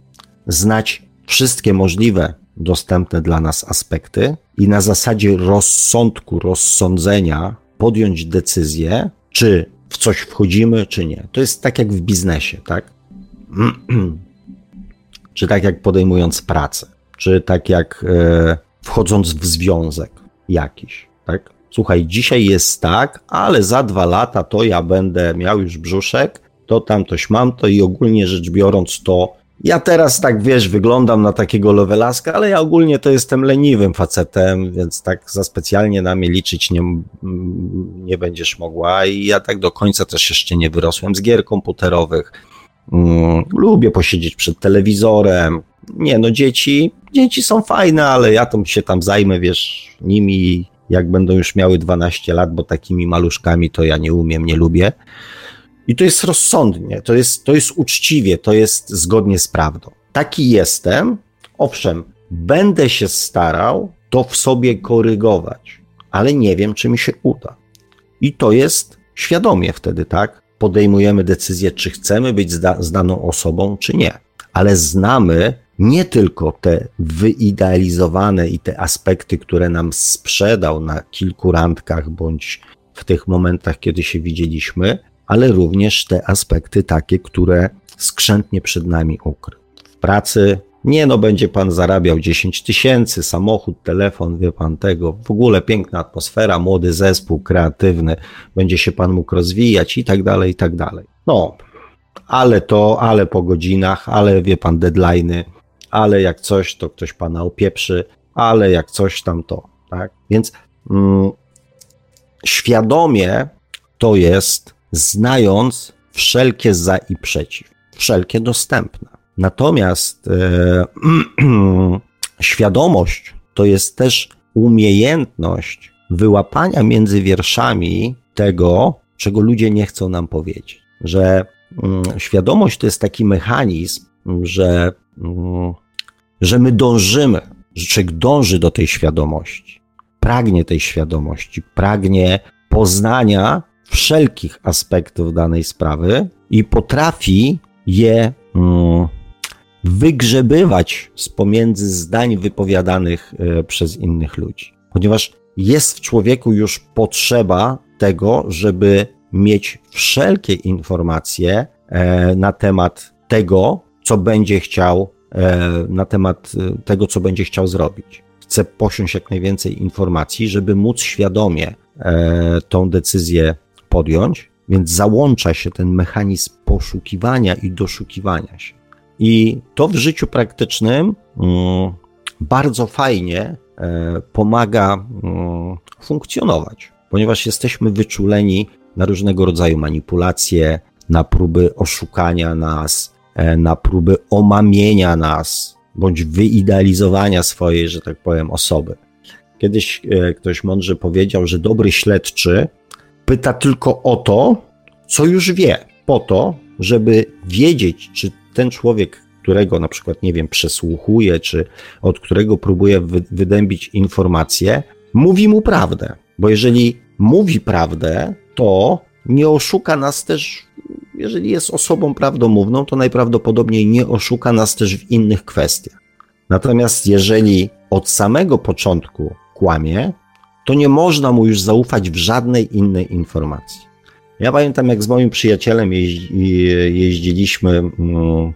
znać wszystkie możliwe dostępne dla nas aspekty i na zasadzie rozsądku, rozsądzenia podjąć decyzję, czy w coś wchodzimy, czy nie. To jest tak jak w biznesie, tak? czy tak jak podejmując pracę, czy tak jak e, wchodząc w związek jakiś, tak? Słuchaj, dzisiaj jest tak, ale za dwa lata to ja będę miał już brzuszek, to tam coś mam, to i ogólnie rzecz biorąc to ja teraz tak, wiesz, wyglądam na takiego lowelaska, ale ja ogólnie to jestem leniwym facetem, więc tak za specjalnie na mnie liczyć nie, nie będziesz mogła i ja tak do końca też jeszcze nie wyrosłem z gier komputerowych. Mm, lubię posiedzieć przed telewizorem. Nie, no dzieci, dzieci są fajne, ale ja to się tam zajmę, wiesz, nimi jak będą już miały 12 lat, bo takimi maluszkami to ja nie umiem, nie lubię. I to jest rozsądnie, to jest, to jest uczciwie, to jest zgodnie z prawdą. Taki jestem, owszem, będę się starał to w sobie korygować, ale nie wiem, czy mi się uda. I to jest świadomie wtedy, tak? Podejmujemy decyzję, czy chcemy być z daną osobą, czy nie. Ale znamy nie tylko te wyidealizowane i te aspekty, które nam sprzedał na kilku randkach bądź w tych momentach, kiedy się widzieliśmy, ale również te aspekty takie, które skrzętnie przed nami ukrył. W pracy nie no, będzie pan zarabiał 10 tysięcy, samochód, telefon, wie pan tego, w ogóle piękna atmosfera, młody zespół, kreatywny, będzie się pan mógł rozwijać i tak dalej, i tak dalej. No, ale to, ale po godzinach, ale wie pan, deadline'y, ale jak coś, to ktoś pana opieprzy, ale jak coś tam to, tak? Więc mm, świadomie to jest znając wszelkie za i przeciw, wszelkie dostępne. Natomiast e, świadomość to jest też umiejętność wyłapania między wierszami tego, czego ludzie nie chcą nam powiedzieć. Że mm, świadomość to jest taki mechanizm, że, mm, że my dążymy, że człowiek dąży do tej świadomości, pragnie tej świadomości, pragnie poznania wszelkich aspektów danej sprawy i potrafi je mm, wygrzebywać z pomiędzy zdań wypowiadanych e, przez innych ludzi. Ponieważ jest w człowieku już potrzeba tego, żeby mieć wszelkie informacje e, na temat tego, co będzie chciał, e, na temat tego, co będzie chciał zrobić. Chce posiąść jak najwięcej informacji, żeby móc świadomie tą decyzję podjąć więc załącza się ten mechanizm poszukiwania i doszukiwania się. I to w życiu praktycznym mm, bardzo fajnie e, pomaga mm, funkcjonować, ponieważ jesteśmy wyczuleni na różnego rodzaju manipulacje, na próby oszukania nas, e, na próby omamienia nas, bądź wyidealizowania swojej, że tak powiem, osoby. Kiedyś e, ktoś mądrze powiedział, że dobry śledczy pyta tylko o to, co już wie, po to, żeby wiedzieć, czy ten człowiek, którego na przykład, nie wiem, przesłuchuje, czy od którego próbuje wydębić informacje, mówi mu prawdę. Bo jeżeli mówi prawdę, to nie oszuka nas też, jeżeli jest osobą prawdomówną, to najprawdopodobniej nie oszuka nas też w innych kwestiach. Natomiast jeżeli od samego początku kłamie, to nie można mu już zaufać w żadnej innej informacji. Ja pamiętam, jak z moim przyjacielem jeździ, jeździliśmy, mm,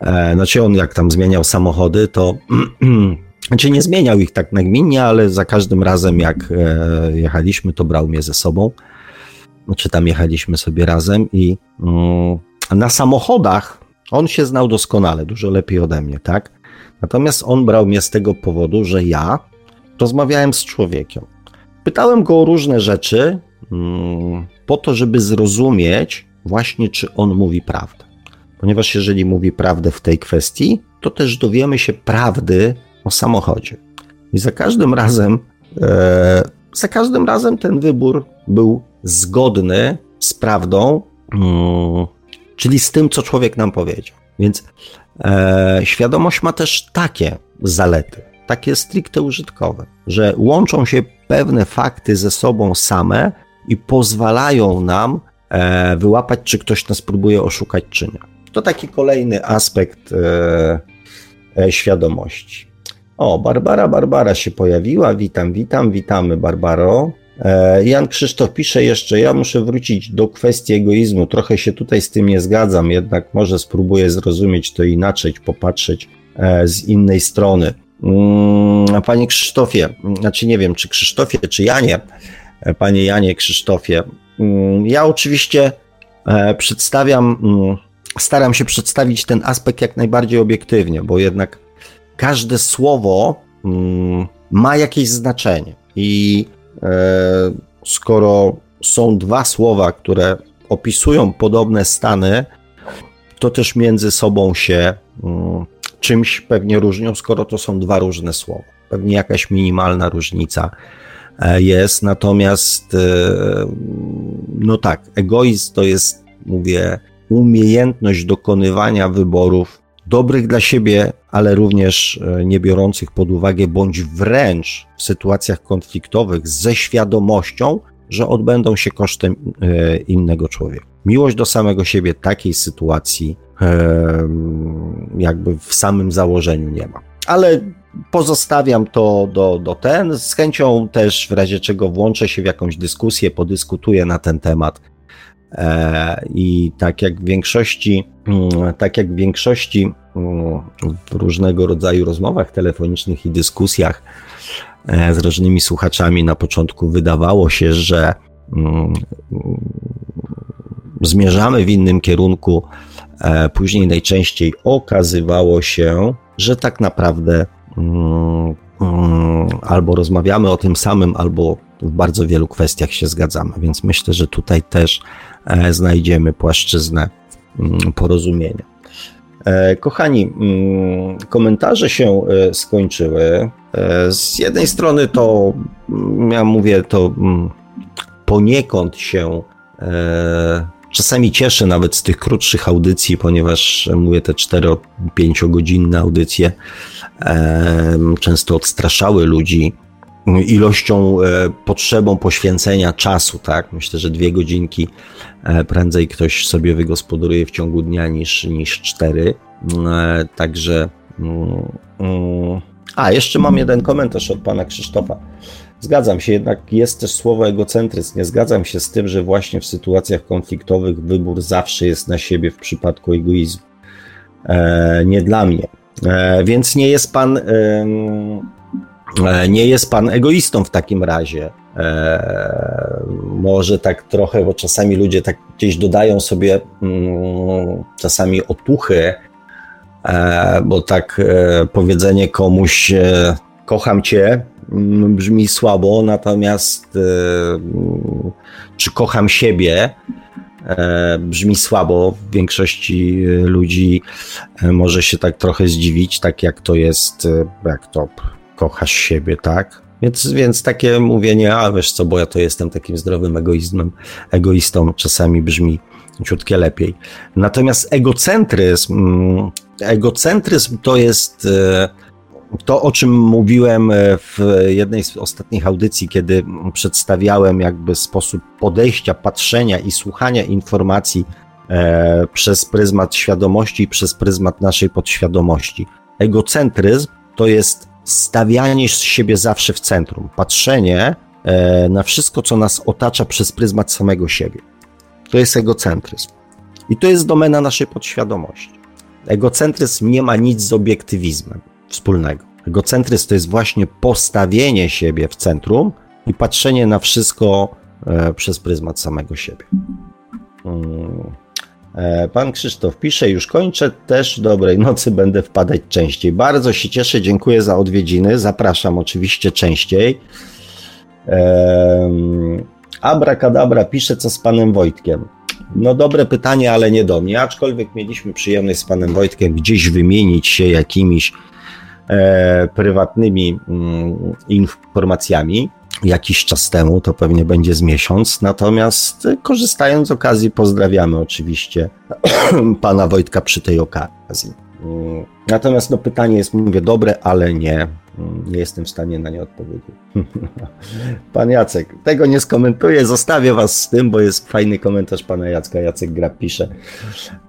e, znaczy on jak tam zmieniał samochody, to znaczy nie zmieniał ich tak nagminnie, ale za każdym razem jak e, jechaliśmy, to brał mnie ze sobą. Znaczy tam jechaliśmy sobie razem i mm, na samochodach on się znał doskonale, dużo lepiej ode mnie, tak? Natomiast on brał mnie z tego powodu, że ja rozmawiałem z człowiekiem. Pytałem go o różne rzeczy, mm, po to, żeby zrozumieć właśnie, czy on mówi prawdę. Ponieważ jeżeli mówi prawdę w tej kwestii, to też dowiemy się prawdy o samochodzie. I za każdym razem, e, za każdym razem ten wybór był zgodny z prawdą, mm, czyli z tym, co człowiek nam powiedział. Więc e, świadomość ma też takie zalety, takie stricte użytkowe, że łączą się pewne fakty ze sobą same i pozwalają nam e, wyłapać, czy ktoś nas próbuje oszukać, czy nie. To taki kolejny aspekt e, e, świadomości. O, Barbara, Barbara się pojawiła. Witam, witam, witamy, Barbaro. Jan Krzysztof pisze jeszcze, ja muszę wrócić do kwestii egoizmu. Trochę się tutaj z tym nie zgadzam, jednak może spróbuję zrozumieć to inaczej, popatrzeć z innej strony. Mm, panie Krzysztofie, znaczy nie wiem, czy Krzysztofie, czy Janie, e, panie Janie Krzysztofie, mm, ja oczywiście przedstawiam, mm, staram się przedstawić ten aspekt jak najbardziej obiektywnie, bo jednak każde słowo ma jakieś znaczenie. I E, skoro są dwa słowa, które opisują podobne stany, to też między sobą się czymś pewnie różnią, skoro to są dwa różne słowa. Pewnie jakaś minimalna różnica e, jest, natomiast e, no tak, egoizm to jest, mówię, umiejętność dokonywania wyborów dobrych dla siebie, ale również e, nie biorących pod uwagę, bądź wręcz w sytuacjach konfliktowych ze świadomością, że odbędą się kosztem innego człowieka. Miłość do samego siebie takiej sytuacji jakby w samym założeniu nie ma. Ale pozostawiam to do, do ten. Z chęcią też w razie czego włączę się w jakąś dyskusję, podyskutuję na ten temat E, I tak jak w większości, mm, tak jak w większości mm, w różnego rodzaju rozmowach telefonicznych i dyskusjach e, z różnymi słuchaczami na początku wydawało się, że mm, zmierzamy w innym kierunku, później najczęściej okazywało się, że tak naprawdę albo rozmawiamy o tym samym, albo w bardzo wielu kwestiach się zgadzamy, więc myślę, że tutaj też E, znajdziemy płaszczyznę mm, porozumienia. E, kochani, mm, komentarze się e, skończyły. Z jednej strony to, mm, ja mówię, to poniekąd się czasami cieszę nawet z tych krótszych audycji, ponieważ mówię, te 4-5 godzinne audycje często odstraszały ludzi ilością, e, potrzebą poświęcenia czasu, tak? Myślę, że dwie godzinki e, prędzej ktoś sobie wygospodaruje w ciągu dnia niż, niż cztery. E, także. Mm, mm. A, jeszcze mam jeden komentarz od pana Krzysztofa. Zgadzam się, jednak jest też słowo egocentryzm. Nie zgadzam się z tym, że właśnie w sytuacjach konfliktowych wybór zawsze jest na siebie w przypadku egoizmu. E, nie dla mnie. E, więc nie jest pan. E, nie jest pan egoistą w takim razie. E, może tak trochę, bo czasami ludzie tak gdzieś dodają sobie mm, czasami otuchy, e, bo tak e, powiedzenie komuś kocham cię brzmi słabo, natomiast e, czy kocham siebie E, brzmi słabo. W większości ludzi e, może się tak trochę zdziwić, tak jak to jest, jak to kochasz siebie, tak? Więc, więc takie mówienie, a wiesz co, bo ja to jestem takim zdrowym egoizmem, egoistą, czasami brzmi ciutkie lepiej. Natomiast egocentryzm, mm, egocentryzm to jest to, o czym mówiłem e, w jednej z ostatnich audycji, kiedy przedstawiałem jakby sposób podejścia, patrzenia i słuchania informacji e, przez pryzmat świadomości i przez pryzmat naszej podświadomości. Egocentryzm to jest stawianie siebie zawsze w centrum, patrzenie e, na wszystko, co nas otacza przez pryzmat samego siebie. To jest egocentryzm. I to jest domena naszej podświadomości. Egocentryzm nie ma nic z obiektywizmem wspólnego. Egocentryzm to jest właśnie postawienie siebie w centrum i patrzenie na wszystko e, przez pryzmat samego siebie. Mm. E, pan Krzysztof pisze, już kończę, też dobrej nocy będę wpadać częściej. Bardzo się cieszę, dziękuję za odwiedziny, zapraszam oczywiście częściej. Abrakadabra pisze, co z panem Wojtkiem. No dobre pytanie, ale nie do mnie, aczkolwiek mieliśmy przyjemność z panem Wojtkiem gdzieś wymienić się jakimiś prywatnymi mm, informacjami jakiś czas temu, to pewnie będzie z miesiąc. Natomiast korzystając z okazji, pozdrawiamy oczywiście pana Wojtka przy tej okazji. Mm, natomiast no, pytanie jest, mówię, dobre, ale nie, nie jestem w stanie na nie odpowiedzieć. Pan Jacek, tego nie skomentuję, zostawię was z tym, bo jest fajny komentarz pana Jacka. Jacek Gra pisze.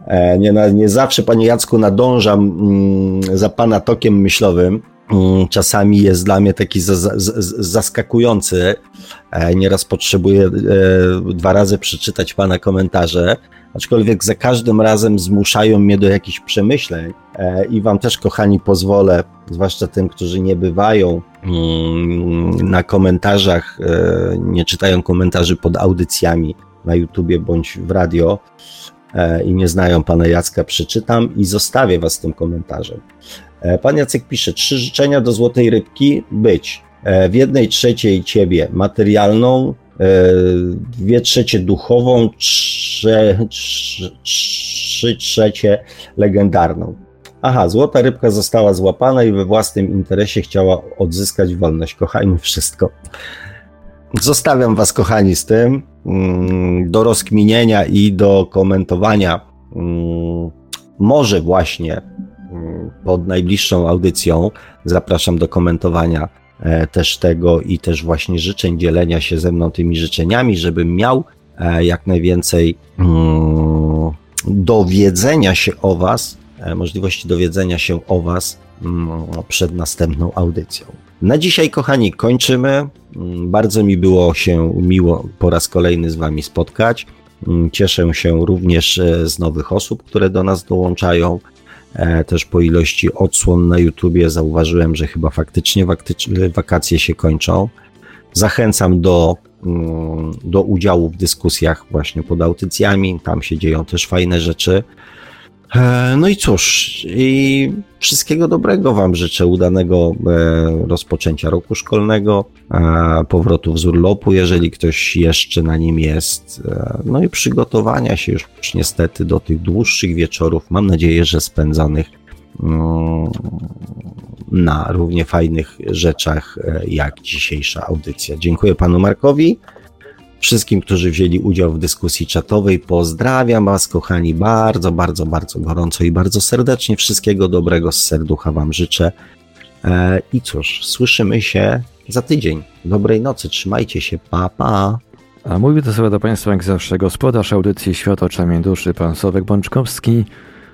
E, nie, nie zawsze, panie Jacku, nadążam mm, za pana tokiem myślowym. Mm, czasami jest dla mnie taki zaskakujący. E, nieraz potrzebuję e, dwa razy przeczytać pana komentarze aczkolwiek za każdym razem zmuszają mnie do jakichś przemyśleń e, i wam też, kochani, pozwolę, zwłaszcza tym, którzy nie bywają mm, na komentarzach, e, nie czytają komentarzy pod audycjami na YouTubie bądź w radio e, i nie znają pana Jacka, przeczytam i zostawię was tym komentarzem. Pan Jacek pisze, trzy życzenia do Złotej Rybki być w jednej trzeciej ciebie materialną, dwie trzecie duchową, trzy, trzy, trzy trzecie legendarną. Aha, złota rybka została złapana i we własnym interesie chciała odzyskać wolność. Kochajmy wszystko. Zostawiam Was, kochani, z tym mm, do rozkminienia i do komentowania. Mm, może właśnie mm, pod najbliższą audycją zapraszam do komentowania E, też tego i też właśnie życzeń, dzielenia się ze mną tymi życzeniami, żebym miał jak najwięcej mm, dowiedzenia się o Was, e, możliwości dowiedzenia się o Was mm, przed następną audycją. Na dzisiaj, kochani, kończymy. Mm, bardzo mi było się miło po raz kolejny z Wami spotkać. Cieszę się również z nowych osób, które do nas dołączają. E, też po ilości odsłon na YouTubie zauważyłem, że chyba faktycznie wakacje się kończą. Zachęcam do, mm, do udziału w dyskusjach właśnie pod audycjami. Tam się dzieją też fajne rzeczy. E, no i cóż, i wszystkiego dobrego Wam życzę, udanego e, rozpoczęcia roku szkolnego, powrotów z urlopu, jeżeli ktoś jeszcze na nim jest, e, no i przygotowania się już niestety do tych dłuższych wieczorów, mam nadzieję, że spędzonych mm, na równie fajnych rzeczach jak dzisiejsza audycja. Dziękuję Panu Markowi wszystkim, którzy wzięli udział w dyskusji czatowej. Pozdrawiam Was, kochani, bardzo, bardzo, bardzo gorąco i bardzo serdecznie. Wszystkiego dobrego z serducha Wam życzę. E, I cóż, słyszymy się za tydzień. Dobrej nocy, trzymajcie się, pa, pa. A mówi to sobie do Państwa jak zawsze gospodarz audycji Świat oczami duszy, pan Sławek Bączkowski.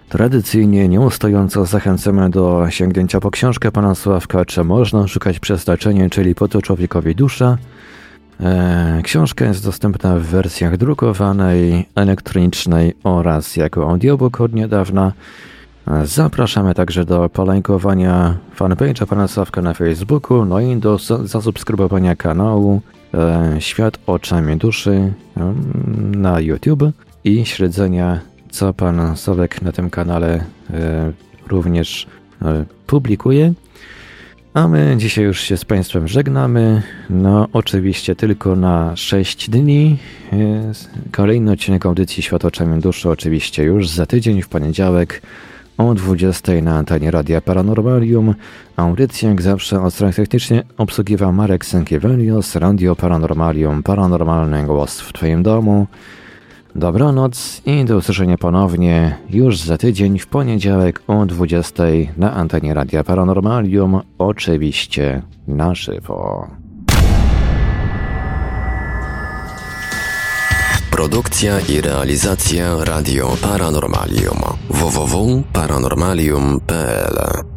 Tradycyjnie, nieustająco zachęcamy do sięgnięcia po książkę pana Sławka, czy można szukać przeznaczenia, czyli po to człowiekowi dusza. E, książka jest dostępna w wersjach drukowanej, elektronicznej oraz jako audiobook od niedawna. Zapraszamy także do polajkowania fanpage'a pana Sławka na Facebooku, no i do zasubskrybowania kanału e, Świat oczami duszy e, na YouTube i śledzenia, co pan Sławek na tym kanale e, również e, publikuje. A my dzisiaj już się z Państwem żegnamy. No, oczywiście tylko na 6 dni. E, kolejny odcinek audycji Świat oczami duszy, oczywiście już za tydzień w poniedziałek o 20 na antenie Radia Paranormalium. Audycję jak zawsze od strony technicznie obsługiwał Marek Sękiewelios, Radio Paranormalium, paranormalny głos w Twoim domu. Dobranoc i do usłyszenia ponownie już za tydzień w poniedziałek o 20 na antenie Radia Paranormalium, oczywiście na żywo. Produkcja i realizacja Radio Paranormalium www.paranormalium.pl